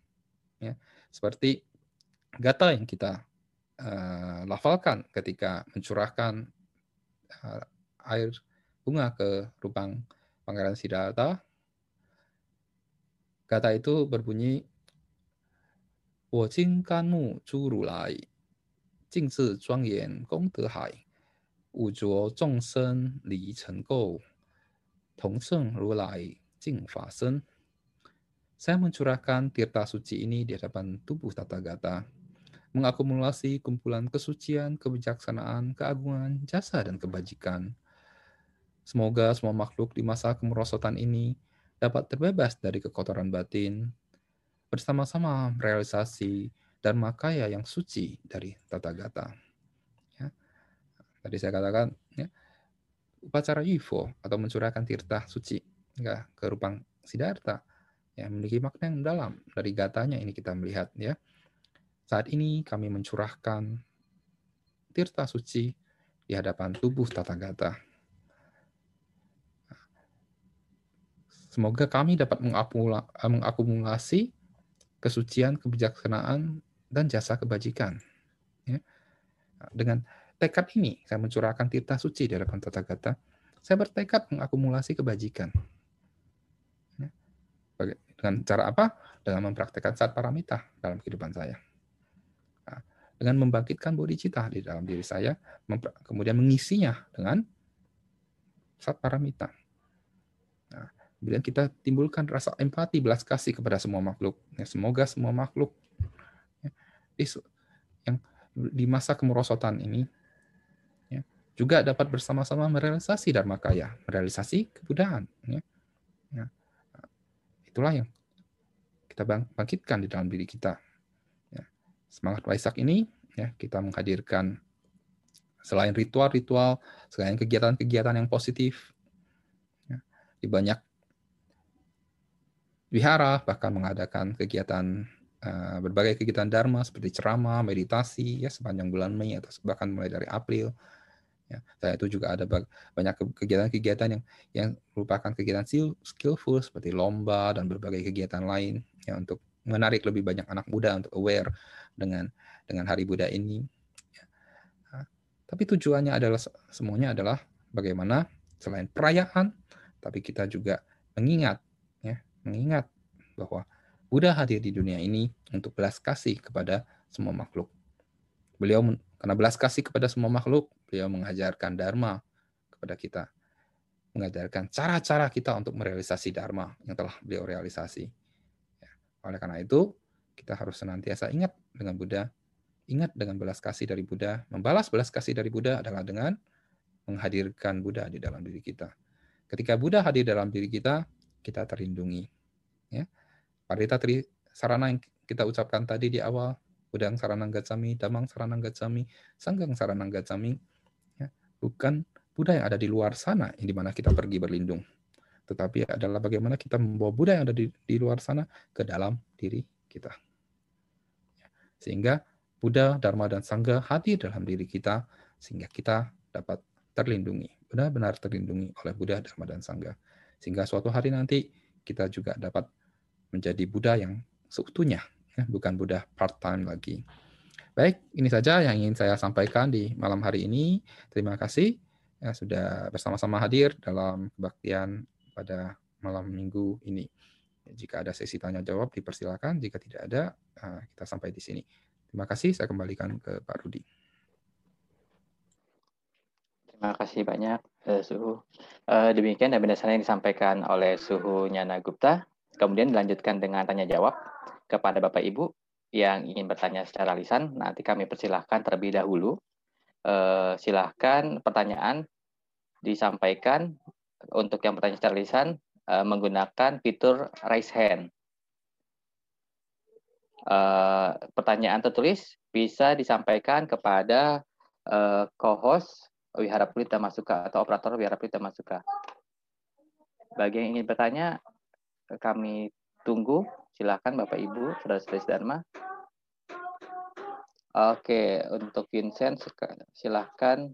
ya seperti gata yang kita uh, lafalkan ketika mencurahkan uh, air bunga ke lubang pangeran Siddhartha. Kata itu berbunyi Wo jing kan mu zhu ru lai, jing zi zhuang yan gong de hai, wu Zhuo zhong sen li chen gou, tong seng ru lai jing fa sen. Saya mencurahkan tirta suci ini di hadapan tubuh Tathagata mengakumulasi kumpulan kesucian, kebijaksanaan, keagungan, jasa, dan kebajikan. Semoga semua makhluk di masa kemerosotan ini dapat terbebas dari kekotoran batin, bersama-sama realisasi Dharma Kaya yang suci dari Tata Gata. Ya. Tadi saya katakan, ya, upacara Yifo atau mencurahkan tirta suci ya, ke Rupang Siddhartha ya, memiliki makna yang dalam dari gatanya ini kita melihat ya. Saat ini kami mencurahkan tirta suci di hadapan tubuh Tata Gata. Semoga kami dapat mengakumulasi kesucian, kebijaksanaan, dan jasa kebajikan. Ya. Dengan tekad ini, saya mencurahkan tirta suci di hadapan tata gata. Saya bertekad mengakumulasi kebajikan. Ya. Dengan cara apa? Dengan mempraktekkan saat paramita dalam kehidupan saya. Dengan membangkitkan bodhicitta di dalam diri saya, kemudian mengisinya dengan saat paramita. Nah, kemudian kita timbulkan rasa empati, belas kasih kepada semua makhluk. Ya, semoga semua makhluk ya, yang di masa kemerosotan ini juga dapat bersama-sama merealisasi Dharma Kaya, merealisasi kebudayaan. Ya. Nah, itulah yang kita bangkitkan di dalam diri kita. Semangat Waisak ini ya kita menghadirkan selain ritual-ritual, selain kegiatan-kegiatan yang positif, ya, di banyak wihara bahkan mengadakan kegiatan uh, berbagai kegiatan dharma seperti ceramah, meditasi ya sepanjang bulan Mei atau bahkan mulai dari April Ya, saya itu juga ada banyak kegiatan-kegiatan yang yang merupakan kegiatan skillful seperti lomba dan berbagai kegiatan lain ya untuk menarik lebih banyak anak muda untuk aware dengan dengan Hari Buddha ini. Ya. Tapi tujuannya adalah semuanya adalah bagaimana selain perayaan, tapi kita juga mengingat ya, mengingat bahwa Buddha hadir di dunia ini untuk belas kasih kepada semua makhluk. Beliau karena belas kasih kepada semua makhluk, beliau mengajarkan dharma kepada kita. Mengajarkan cara-cara kita untuk merealisasi dharma yang telah beliau realisasi. Ya. Oleh karena itu, kita harus senantiasa ingat dengan Buddha, ingat dengan belas kasih dari Buddha. Membalas belas kasih dari Buddha adalah dengan menghadirkan Buddha di dalam diri kita. Ketika Buddha hadir dalam diri kita, kita terlindungi. Ya. Parita tri sarana yang kita ucapkan tadi di awal, Budang Saranang Gacami, Damang Saranang Gacami, Sanggang Saranang Gacami, ya, bukan Buddha yang ada di luar sana, yang di mana kita pergi berlindung. Tetapi adalah bagaimana kita membawa Buddha yang ada di, di luar sana ke dalam diri kita. Sehingga Buddha, Dharma, dan Sangha hadir dalam diri kita, sehingga kita dapat terlindungi, benar-benar terlindungi oleh Buddha, Dharma, dan Sangha. Sehingga suatu hari nanti kita juga dapat menjadi Buddha yang seutuhnya, ya, bukan Buddha part-time lagi. Baik, ini saja yang ingin saya sampaikan di malam hari ini. Terima kasih ya, sudah bersama-sama hadir dalam kebaktian pada malam minggu ini. Jika ada sesi tanya jawab, dipersilakan. Jika tidak ada, eh, kita sampai di sini. Terima kasih. Saya kembalikan ke Pak Rudi. Terima kasih banyak, uh, Suhu. Uh, demikian dan berdasarkan yang disampaikan oleh Suhu Nyana Gupta. Kemudian dilanjutkan dengan tanya jawab kepada Bapak Ibu yang ingin bertanya secara lisan, nanti kami persilahkan terlebih dahulu. Eh, silahkan pertanyaan disampaikan untuk yang bertanya secara lisan eh, menggunakan fitur raise hand. Eh, pertanyaan tertulis bisa disampaikan kepada eh, co-host Wihara Pelita Masuka atau operator Wihara Pelita Masuka. Bagi yang ingin bertanya, kami tunggu Silakan Bapak Ibu, Saudara-saudari Dharma. Oke, untuk Vincent silahkan.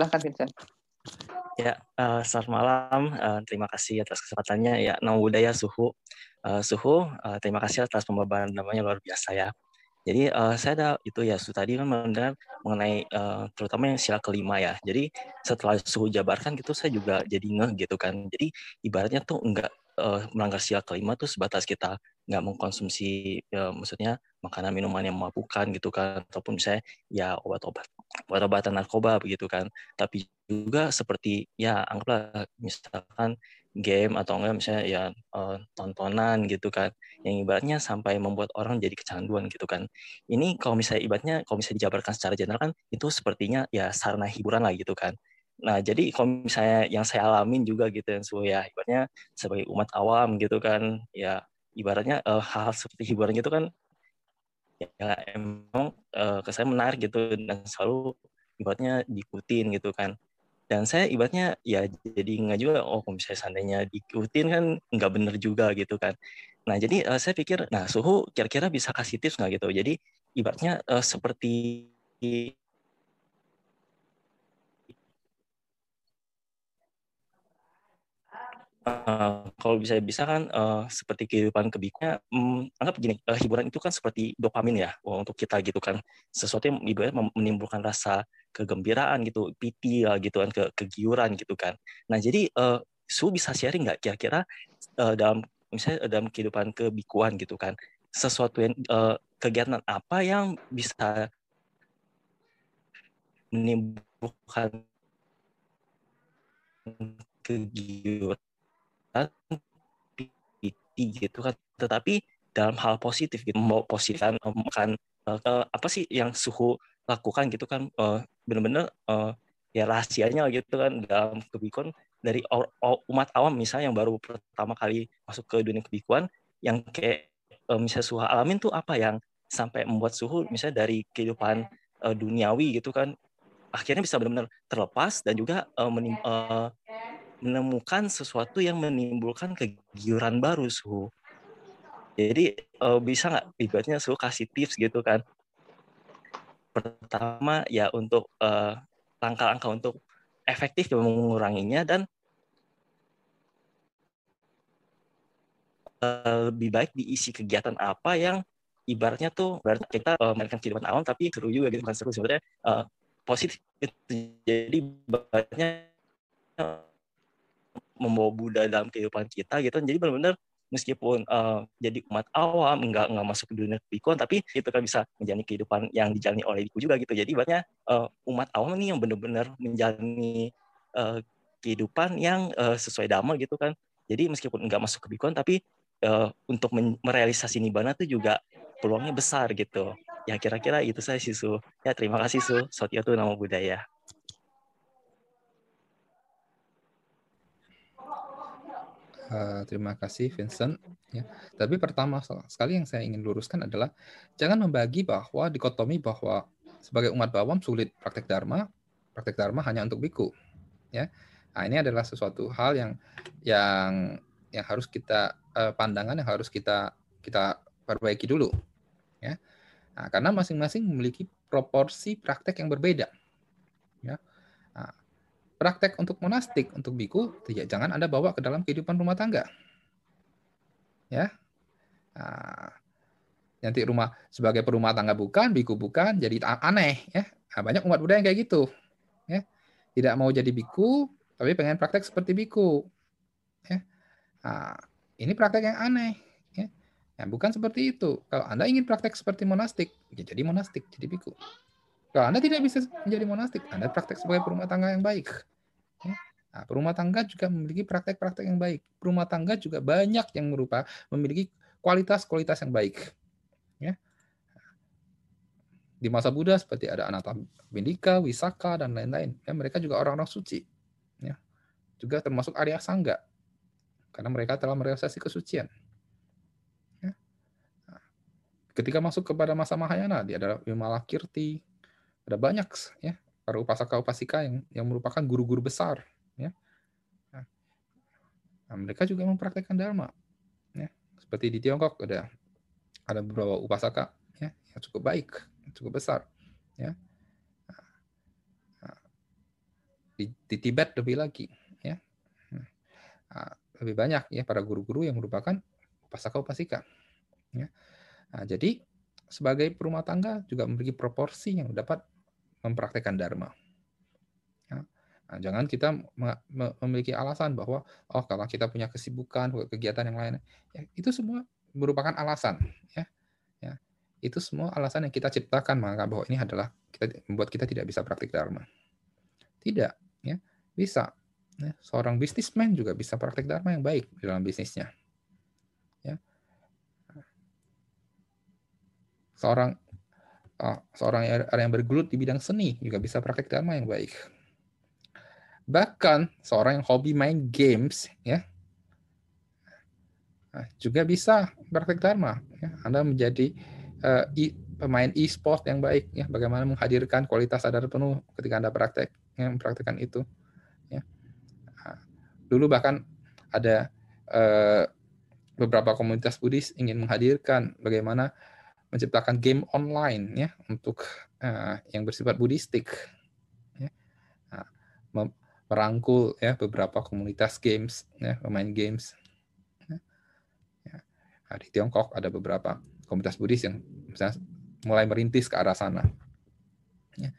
Silahkan Vincent. Ya, uh, selamat malam. Uh, terima kasih atas kesempatannya. Ya, Namo Buddhaya Suhu. Uh, Suhu, uh, terima kasih atas pembahasan namanya luar biasa ya. Jadi uh, saya ada itu ya Su tadi kan mengenai uh, terutama yang sila kelima ya. Jadi setelah suhu jabarkan gitu saya juga jadi ngeh gitu kan. Jadi ibaratnya tuh enggak uh, melanggar sila kelima tuh sebatas kita nggak mengkonsumsi ya, maksudnya makanan minuman yang memabukkan gitu kan ataupun misalnya ya obat-obat obat-obatan narkoba begitu kan. Tapi juga seperti ya anggaplah misalkan game atau enggak misalnya ya uh, tontonan gitu kan yang ibaratnya sampai membuat orang jadi kecanduan gitu kan. Ini kalau misalnya ibaratnya kalau misalnya dijabarkan secara general kan itu sepertinya ya sarana hiburan lah gitu kan. Nah, jadi kalau misalnya yang saya alamin juga gitu yang suhu ya, ibaratnya sebagai umat awam gitu kan, ya ibaratnya uh, hal, -hal seperti hiburan gitu kan ya emang uh, ke saya menarik gitu dan selalu ibaratnya diikutin gitu kan. Dan saya ibaratnya ya jadi nggak juga oh kalau misalnya seandainya diikutin kan nggak bener juga gitu kan. Nah jadi uh, saya pikir nah suhu kira-kira bisa kasih tips nggak gitu? Jadi ibaratnya uh, seperti Uh, kalau bisa bisa kan uh, seperti kehidupan kebikunya, um, anggap begini, uh, hiburan itu kan seperti dopamin ya oh, untuk kita gitu kan, sesuatu yang ibaratnya menimbulkan rasa kegembiraan gitu, piti uh, gitu kan, ke kegiuran gitu kan. Nah jadi uh, Su bisa sharing nggak kira-kira uh, dalam misalnya dalam kehidupan kebikuan gitu kan, sesuatu yang uh, kegiatan apa yang bisa menimbulkan kegiuran gitu kan. Tetapi dalam hal positif gitu mau positif kan apa sih yang suhu lakukan gitu kan uh, benar-benar uh, ya rahasianya gitu kan. Dalam kebikuan dari umat awam misalnya yang baru pertama kali masuk ke dunia kebikuan yang kayak uh, misalnya suhu alamin tuh apa yang sampai membuat suhu misalnya dari kehidupan duniawi gitu kan akhirnya bisa benar-benar terlepas dan juga menim, menemukan sesuatu yang menimbulkan kegiuran baru suhu. Jadi uh, bisa nggak ibaratnya suhu kasih tips gitu kan? Pertama ya untuk uh, langkah-langkah untuk efektif menguranginya dan uh, lebih baik diisi kegiatan apa yang ibaratnya tuh berarti kita uh, kehidupan awam tapi seru juga gitu kan seru sebenarnya uh, positif jadi banyak membawa Buddha dalam kehidupan kita gitu. Jadi benar-benar meskipun uh, jadi umat awam nggak nggak masuk ke dunia bikon tapi itu kan bisa menjalani kehidupan yang dijalani oleh biku juga gitu. Jadi banyak uh, umat awam ini yang benar-benar menjalani uh, kehidupan yang uh, sesuai dhamma gitu kan. Jadi meskipun nggak masuk ke bikon tapi uh, untuk merealisasi nibbana itu juga peluangnya besar gitu. Ya kira-kira itu saya sih su. Ya terima kasih su. Sotio tuh nama budaya Uh, terima kasih Vincent. Ya. Tapi pertama sekali yang saya ingin luruskan adalah jangan membagi bahwa dikotomi bahwa sebagai umat bawam sulit praktek dharma, praktek dharma hanya untuk biku. Ya. Nah, ini adalah sesuatu hal yang yang yang harus kita uh, pandangan yang harus kita kita perbaiki dulu. Ya. Nah, karena masing-masing memiliki proporsi praktek yang berbeda. Praktek untuk monastik, untuk biku, tidak jangan Anda bawa ke dalam kehidupan rumah tangga. Ya. Nah, nanti rumah sebagai perumah tangga bukan, biku bukan, jadi aneh ya. Nah, banyak umat Buddha yang kayak gitu. Ya. Tidak mau jadi biku, tapi pengen praktek seperti biku. Ya. Nah, ini praktek yang aneh. Ya. Nah, bukan seperti itu. Kalau Anda ingin praktek seperti monastik, ya jadi monastik, jadi biku. Kalau Anda tidak bisa menjadi monastik, Anda praktek sebagai perumah tangga yang baik. Ya. Nah, perumah tangga juga memiliki praktek-praktek yang baik. Perumah tangga juga banyak yang merupa memiliki kualitas-kualitas yang baik. Ya. Di masa Buddha seperti ada Anatta Bindika, Wisaka, dan lain-lain. Ya, mereka juga orang-orang suci. Ya. Juga termasuk Arya Sangga. Karena mereka telah merealisasi kesucian. Ya. Nah, ketika masuk kepada masa Mahayana, dia adalah Vimala Kirti, ada banyak ya. Para upasaka upasika yang yang merupakan guru-guru besar ya. Nah, nah, mereka juga mempraktekkan dharma ya. Seperti di Tiongkok ada ada beberapa upasaka ya yang cukup baik cukup besar ya. Nah, di, di Tibet lebih lagi ya. Nah, lebih banyak ya para guru-guru yang merupakan upasaka upasika ya. Nah, jadi sebagai perumah tangga juga memiliki proporsi yang dapat mempraktekkan dharma. Ya. Nah, jangan kita memiliki alasan bahwa oh kalau kita punya kesibukan, kegiatan yang lain, ya, itu semua merupakan alasan, ya. ya. Itu semua alasan yang kita ciptakan maka bahwa ini adalah kita membuat kita tidak bisa praktik dharma. Tidak, ya. Bisa. Ya. Seorang bisnismen juga bisa praktik dharma yang baik dalam bisnisnya. Ya. Seorang seorang yang bergelut di bidang seni juga bisa praktek dharma yang baik. bahkan seorang yang hobi main games ya nah, juga bisa praktek dharma ya. Anda menjadi uh, e, pemain e-sport yang baik ya bagaimana menghadirkan kualitas sadar penuh ketika Anda praktek ya, mempraktekkan itu ya nah, dulu bahkan ada uh, beberapa komunitas Buddhis ingin menghadirkan bagaimana menciptakan game online ya untuk uh, yang bersifat Buddhistik ya. Nah, merangkul ya beberapa komunitas games ya pemain games ya. ya. Nah, di Tiongkok ada beberapa komunitas Buddhis yang misalnya mulai merintis ke arah sana ya.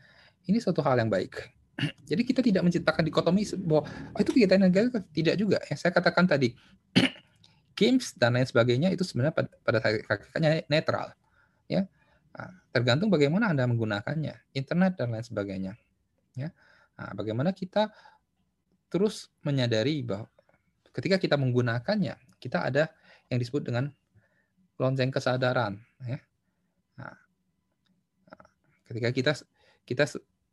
ini suatu hal yang baik jadi kita tidak menciptakan dikotomi bahwa oh, itu kegiatan negara tidak juga ya saya katakan tadi games dan lain sebagainya itu sebenarnya pada, pada hakikatnya netral ya nah, tergantung bagaimana anda menggunakannya internet dan lain sebagainya ya nah, bagaimana kita terus menyadari bahwa ketika kita menggunakannya, kita ada yang disebut dengan lonceng kesadaran. Ya. Nah, ketika kita kita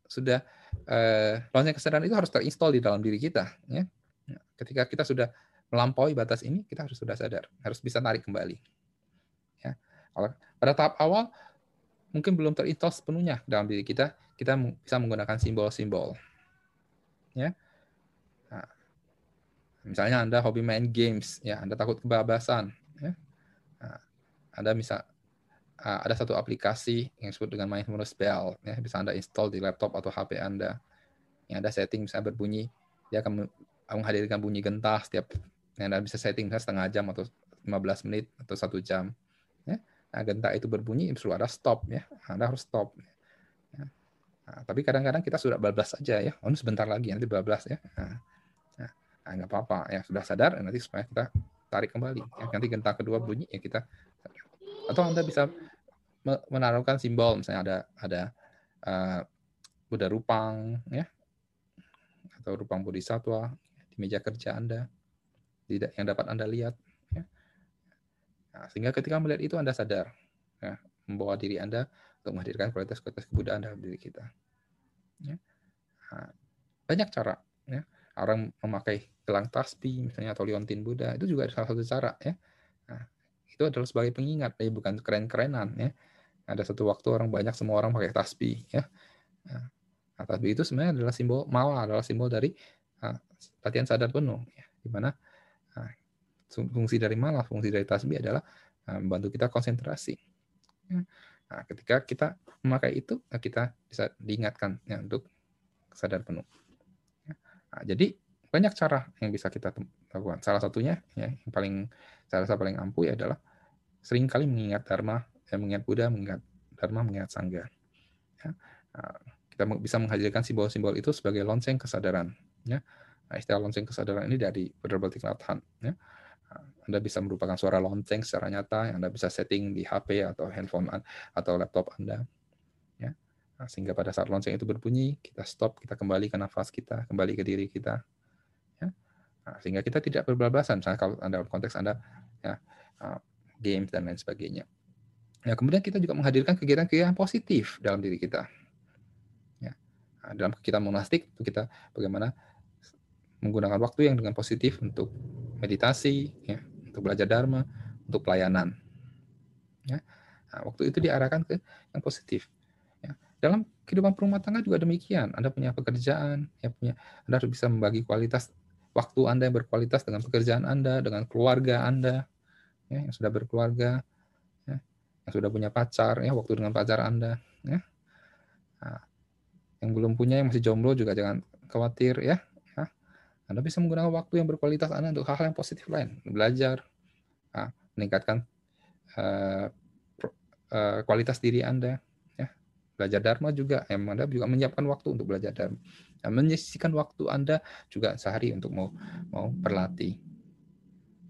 sudah eh, lonceng kesadaran itu harus terinstall di dalam diri kita. Ya. Nah, ketika kita sudah melampaui batas ini, kita harus sudah sadar, harus bisa tarik kembali. Pada tahap awal mungkin belum terinstall sepenuhnya dalam diri kita, kita bisa menggunakan simbol-simbol. Ya Misalnya Anda hobi main games, ya Anda takut kebablasan, ya. Nah, Anda bisa ah, ada satu aplikasi yang disebut dengan mindfulness bell, ya bisa Anda install di laptop atau HP Anda. Yang ada setting bisa berbunyi, dia akan menghadirkan bunyi gentah setiap yang Anda bisa setting setengah jam atau 15 menit atau satu jam. Ya. Nah, gentah itu berbunyi, perlu ada stop ya. Anda harus stop. Ya. Nah, tapi kadang-kadang kita sudah bablas saja ya. Oh, sebentar lagi nanti bablas ya. Nah, nah, nggak apa-apa ya sudah sadar nanti supaya kita tarik kembali ya. nanti gentang kedua bunyi ya kita atau anda bisa menaruhkan simbol misalnya ada ada uh, Buddha Rupang ya atau Rupang Bodhisatwa di meja kerja anda tidak yang dapat anda lihat ya. Nah, sehingga ketika melihat itu anda sadar ya, membawa diri anda untuk menghadirkan kualitas-kualitas kebudayaan dalam diri kita ya. nah, banyak cara ya orang memakai gelang tasbih misalnya atau liontin Buddha itu juga salah satu cara ya. Nah, itu adalah sebagai pengingat ya bukan keren-kerenan ya. Ada satu waktu orang banyak semua orang pakai tasbih ya. Nah, nah tasbih itu sebenarnya adalah simbol mawa adalah simbol dari uh, latihan sadar penuh ya. Di mana fungsi dari malah fungsi dari tasbih adalah uh, membantu kita konsentrasi. Ya. Nah, ketika kita memakai itu, kita bisa diingatkan ya, untuk sadar penuh. Ya. Nah, jadi banyak cara yang bisa kita lakukan. Salah satunya ya, yang paling saya rasa paling ampuh ya adalah sering kali mengingat Dharma, ya, mengingat Buddha, mengingat Dharma, mengingat Sangga. Ya. Nah, kita bisa menghadirkan simbol-simbol itu sebagai lonceng kesadaran. Ya. Nah, istilah lonceng kesadaran ini dari Venerable Lathan. Ya. Anda bisa merupakan suara lonceng secara nyata yang Anda bisa setting di HP atau handphone atau laptop Anda. Ya. Nah, sehingga pada saat lonceng itu berbunyi, kita stop, kita kembali ke nafas kita, kembali ke diri kita, Nah, sehingga kita tidak berbalasan, misalnya kalau anda dalam konteks anda ya, uh, games dan lain sebagainya. Ya, kemudian kita juga menghadirkan kegiatan-kegiatan positif dalam diri kita. Ya. Dalam kegiatan monastik itu kita bagaimana menggunakan waktu yang dengan positif untuk meditasi, ya, untuk belajar dharma, untuk pelayanan. Ya. Nah, waktu itu diarahkan ke yang positif. Ya. Dalam kehidupan rumah tangga juga demikian. Anda punya pekerjaan, ya punya Anda harus bisa membagi kualitas waktu Anda yang berkualitas dengan pekerjaan Anda, dengan keluarga Anda, ya, yang sudah berkeluarga, ya, yang sudah punya pacar, ya, waktu dengan pacar Anda. Ya. Nah, yang belum punya, yang masih jomblo juga jangan khawatir ya. Ya. Anda bisa menggunakan waktu yang berkualitas Anda untuk hal-hal yang positif lain, belajar, nah, meningkatkan uh, uh, kualitas diri Anda, belajar dharma juga yang Anda juga menyiapkan waktu untuk belajar dharma. Dan menyisihkan waktu Anda juga sehari untuk mau mau berlatih.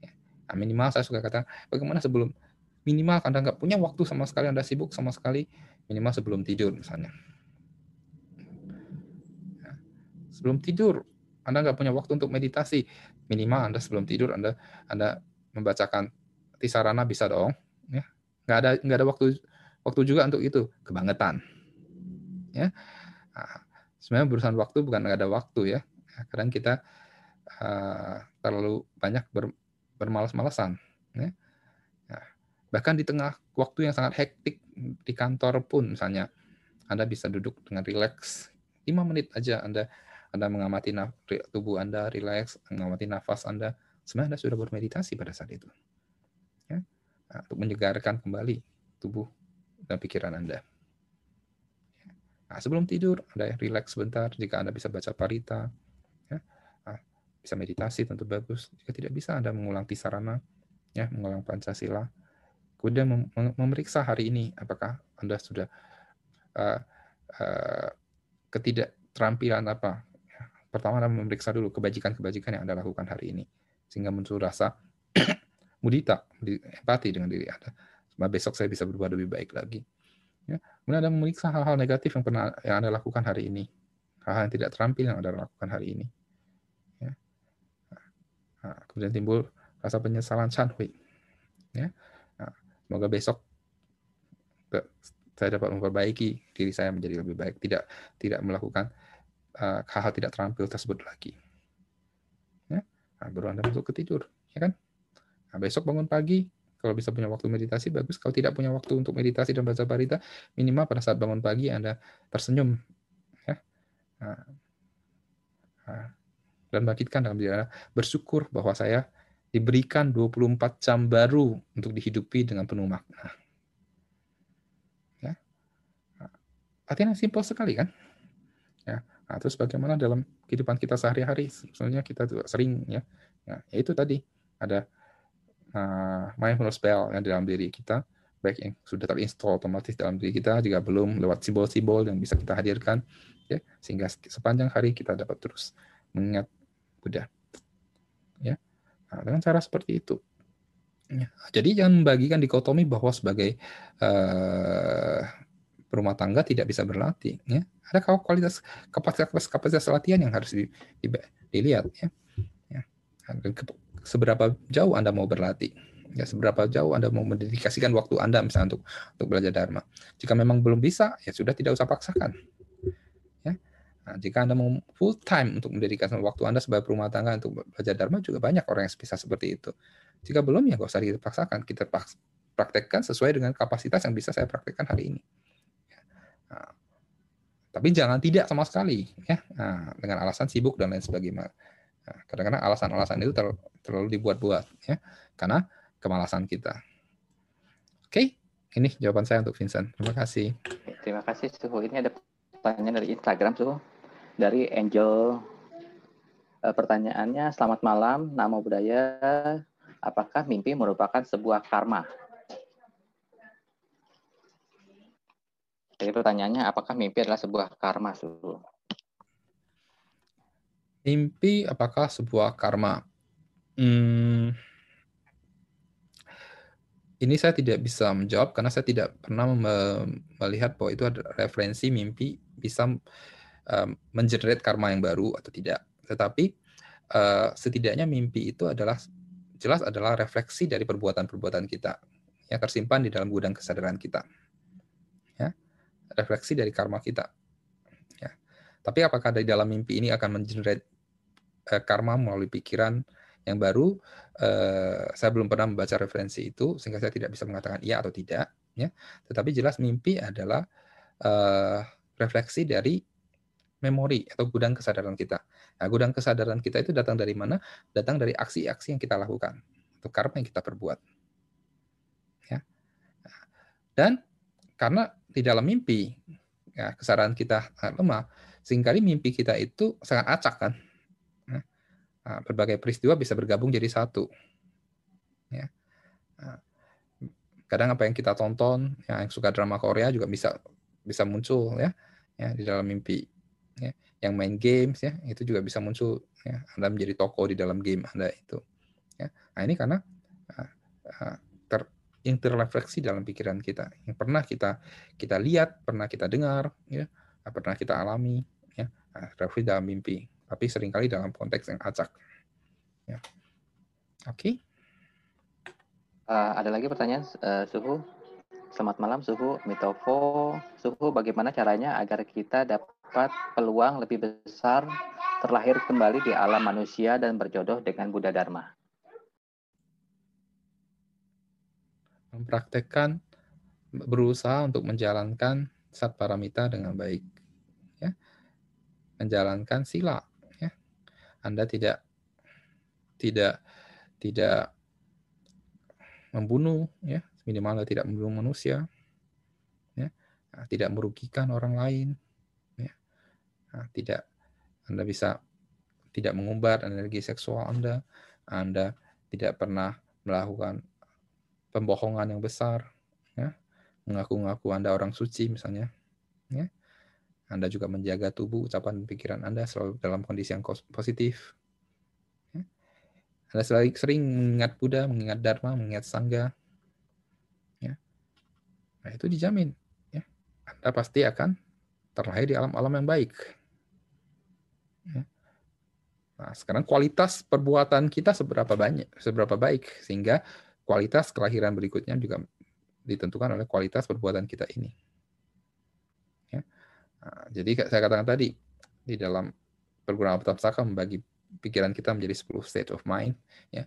Ya. Nah, minimal saya suka kata bagaimana sebelum minimal Anda nggak punya waktu sama sekali Anda sibuk sama sekali minimal sebelum tidur misalnya. Ya. Sebelum tidur Anda nggak punya waktu untuk meditasi. Minimal Anda sebelum tidur Anda Anda membacakan tisarana bisa dong ya. Nggak ada nggak ada waktu waktu juga untuk itu. Kebangetan ya. Nah, sebenarnya berurusan waktu bukan nggak ada waktu ya. Kadang kita uh, terlalu banyak ber, bermalas-malasan. Ya. Nah, bahkan di tengah waktu yang sangat hektik di kantor pun, misalnya Anda bisa duduk dengan rileks. 5 menit aja Anda Anda mengamati tubuh Anda rileks, mengamati nafas Anda, sebenarnya Anda sudah bermeditasi pada saat itu. Ya. Nah, untuk menyegarkan kembali tubuh dan pikiran Anda. Nah, sebelum tidur, Anda rileks sebentar. Jika Anda bisa baca parita, ya, nah, bisa meditasi tentu bagus. Jika tidak bisa, Anda mengulang tisarana, ya, mengulang Pancasila. Kemudian mem memeriksa hari ini, apakah Anda sudah uh, uh, ketidakterampilan apa. Pertama Anda memeriksa dulu kebajikan-kebajikan yang Anda lakukan hari ini. Sehingga muncul rasa mudita, empati dengan diri Anda besok saya bisa berbuat lebih baik lagi. Ya. Kemudian Anda memeriksa hal-hal negatif yang pernah yang Anda lakukan hari ini. Hal-hal yang tidak terampil yang Anda lakukan hari ini. Ya. Nah, kemudian timbul rasa penyesalan sanhui. Ya. Nah, semoga besok saya dapat memperbaiki diri saya menjadi lebih baik. Tidak tidak melakukan hal-hal tidak terampil tersebut lagi. Ya. Nah, baru Anda masuk ke tidur. Ya kan? Nah, besok bangun pagi, kalau bisa punya waktu meditasi bagus. Kalau tidak punya waktu untuk meditasi dan baca parita, minimal pada saat bangun pagi Anda tersenyum, ya. Nah, nah, dan bangkitkan dalam diri Anda bersyukur bahwa saya diberikan 24 jam baru untuk dihidupi dengan penuh makna. Ya. Nah, artinya simpel sekali kan? Nah, terus bagaimana dalam kehidupan kita sehari-hari? Sebenarnya kita juga sering ya. Nah, itu tadi ada uh, mindfulness spell yang dalam diri kita, baik yang sudah terinstall otomatis dalam diri kita, jika belum lewat simbol-simbol yang bisa kita hadirkan, ya sehingga sepanjang hari kita dapat terus mengingat Buddha. Ya, nah, dengan cara seperti itu. Ya. Jadi jangan membagikan dikotomi bahwa sebagai uh, rumah tangga tidak bisa berlatih. Ya. Ada kualitas kapasitas kapasitas latihan yang harus di, di, dilihat. Ya. Ya. Seberapa jauh Anda mau berlatih. Ya, seberapa jauh Anda mau mendedikasikan waktu Anda misalnya untuk untuk belajar dharma. Jika memang belum bisa, ya sudah tidak usah paksakan. Ya. Nah, jika Anda mau full time untuk mendedikasikan waktu Anda sebagai rumah tangga untuk belajar dharma juga banyak orang yang bisa seperti itu. Jika belum ya nggak usah dipaksakan, kita praktekkan sesuai dengan kapasitas yang bisa saya praktekkan hari ini. Tapi jangan tidak sama sekali ya nah, dengan alasan sibuk dan lain sebagainya Nah, kadang-kadang alasan-alasan itu terlalu, terlalu dibuat-buat ya karena kemalasan kita. Oke, ini jawaban saya untuk Vincent. Terima kasih. Terima kasih Suhu. Ini ada pertanyaan dari Instagram Suhu. Dari Angel eh, pertanyaannya selamat malam, nama budaya apakah mimpi merupakan sebuah karma? Jadi pertanyaannya apakah mimpi adalah sebuah karma Suhu? Mimpi apakah sebuah karma? Hmm, ini saya tidak bisa menjawab karena saya tidak pernah melihat bahwa itu ada referensi mimpi bisa um, karma yang baru atau tidak. Tetapi setidaknya mimpi itu adalah jelas adalah refleksi dari perbuatan-perbuatan kita yang tersimpan di dalam gudang kesadaran kita. Ya, refleksi dari karma kita. Tapi apakah dari dalam mimpi ini akan mengenerate uh, karma melalui pikiran yang baru? Uh, saya belum pernah membaca referensi itu sehingga saya tidak bisa mengatakan iya atau tidak. Ya, tetapi jelas mimpi adalah uh, refleksi dari memori atau gudang kesadaran kita. Nah, gudang kesadaran kita itu datang dari mana? Datang dari aksi-aksi yang kita lakukan atau karma yang kita perbuat. Ya. Dan karena di dalam mimpi ya, kesadaran kita lemah, sering kali mimpi kita itu sangat acak kan. Nah, berbagai peristiwa bisa bergabung jadi satu. Ya. Nah, kadang apa yang kita tonton, ya, yang suka drama Korea juga bisa bisa muncul ya, ya di dalam mimpi. Ya. Yang main games ya, itu juga bisa muncul. Ya. Anda menjadi tokoh di dalam game Anda itu. Ya. Nah ini karena ter interrefleksi dalam pikiran kita yang pernah kita kita lihat, pernah kita dengar, ya, pernah kita alami, ya, nah, refleksi dalam mimpi. Tapi sering kali dalam konteks yang acak. Ya. Oke. Okay. Uh, eh, ada lagi pertanyaan, uh, Suhu? Selamat malam, Suhu. Mitovo, Suhu, bagaimana caranya agar kita dapat peluang lebih besar terlahir kembali di alam manusia dan berjodoh dengan Buddha Dharma? Mempraktekkan, berusaha untuk menjalankan sat paramita dengan baik. Ya. Menjalankan sila. Ya. Anda tidak tidak tidak membunuh, ya minimal tidak membunuh manusia, ya nah, tidak merugikan orang lain, ya nah, tidak Anda bisa tidak mengumbar energi seksual Anda, Anda tidak pernah melakukan pembohongan yang besar, ya mengaku-ngaku Anda orang suci misalnya, ya anda juga menjaga tubuh, ucapan, dan pikiran Anda selalu dalam kondisi yang positif. Anda selalu sering mengingat Buddha, mengingat Dharma, mengingat Sangha. Ya. Nah, itu dijamin. Ya. Anda pasti akan terlahir di alam-alam yang baik. Ya. Nah, sekarang kualitas perbuatan kita seberapa banyak, seberapa baik, sehingga kualitas kelahiran berikutnya juga ditentukan oleh kualitas perbuatan kita ini. Ya. Nah, jadi saya katakan tadi di dalam perguruan Apitapsaka membagi pikiran kita menjadi 10 state of mind ya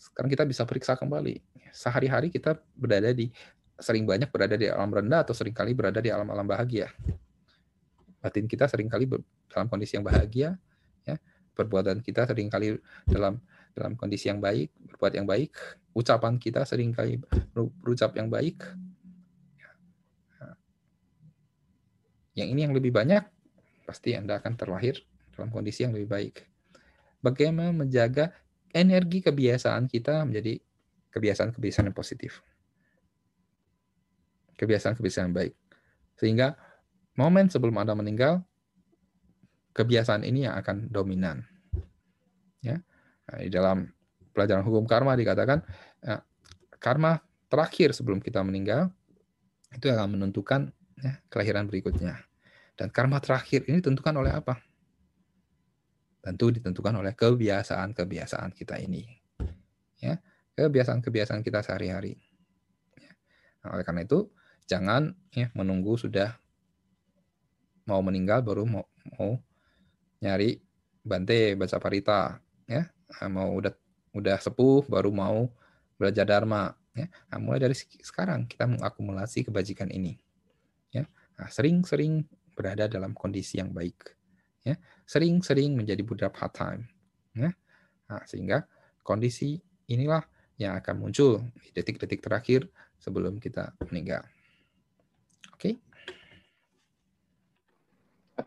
sekarang kita bisa periksa kembali sehari-hari kita berada di sering banyak berada di alam rendah atau sering kali berada di alam-alam bahagia batin kita sering kali dalam kondisi yang bahagia ya perbuatan kita sering kali dalam dalam kondisi yang baik berbuat yang baik ucapan kita sering kali berucap yang baik ya. yang ini yang lebih banyak pasti anda akan terlahir dalam kondisi yang lebih baik bagaimana menjaga energi kebiasaan kita menjadi kebiasaan-kebiasaan yang positif. Kebiasaan-kebiasaan baik. Sehingga momen sebelum Anda meninggal, kebiasaan ini yang akan dominan. Ya. Nah, di dalam pelajaran hukum karma dikatakan ya, karma terakhir sebelum kita meninggal itu akan menentukan ya, kelahiran berikutnya. Dan karma terakhir ini ditentukan oleh apa? tentu ditentukan oleh kebiasaan-kebiasaan kita ini. Ya, kebiasaan-kebiasaan kita sehari-hari. Ya. Nah, oleh karena itu, jangan ya menunggu sudah mau meninggal baru mau, mau nyari bante baca parita ya mau udah udah sepuh baru mau belajar dharma ya. Nah, mulai dari sekarang kita mengakumulasi kebajikan ini ya. Nah, sering-sering berada dalam kondisi yang baik ya. Sering-sering menjadi budak part time ya. Nah, sehingga kondisi inilah yang akan muncul detik-detik terakhir sebelum kita meninggal. Oke? okay?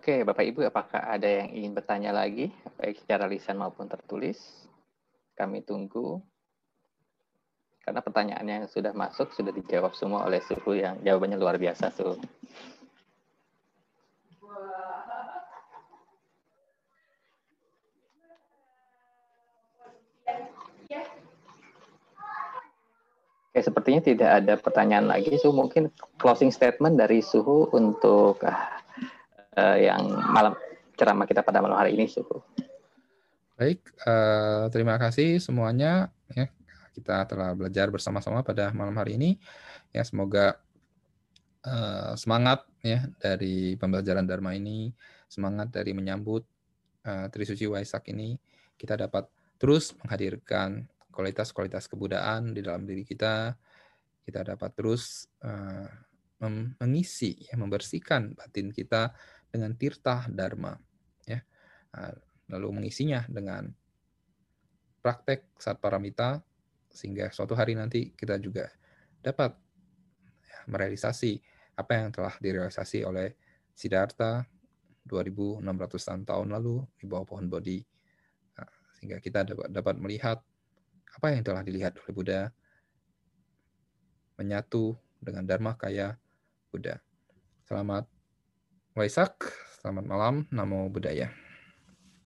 Oke, Bapak Ibu, apakah ada yang ingin bertanya lagi, baik secara lisan maupun tertulis? Kami tunggu. Karena pertanyaan yang sudah masuk sudah dijawab semua oleh suhu yang jawabannya luar biasa, suhu. Oke, sepertinya tidak ada pertanyaan lagi. So mungkin closing statement dari Suhu untuk uh, yang malam ceramah kita pada malam hari ini, Suhu. Baik, uh, terima kasih semuanya. Ya, kita telah belajar bersama-sama pada malam hari ini. Ya, semoga uh, semangat ya dari pembelajaran Dharma ini, semangat dari menyambut uh, Trisuci Waisak ini, kita dapat terus menghadirkan kualitas-kualitas kebudayaan di dalam diri kita, kita dapat terus uh, mengisi, ya, membersihkan batin kita dengan tirta dharma, ya, uh, lalu mengisinya dengan praktek saat paramita sehingga suatu hari nanti kita juga dapat ya, merealisasi apa yang telah direalisasi oleh Siddhartha 2600 tahun lalu di bawah pohon Bodhi nah, sehingga kita dapat melihat apa yang telah dilihat oleh Buddha menyatu dengan Dharma kaya Buddha. Selamat Waisak, selamat malam, Namo Buddhaya.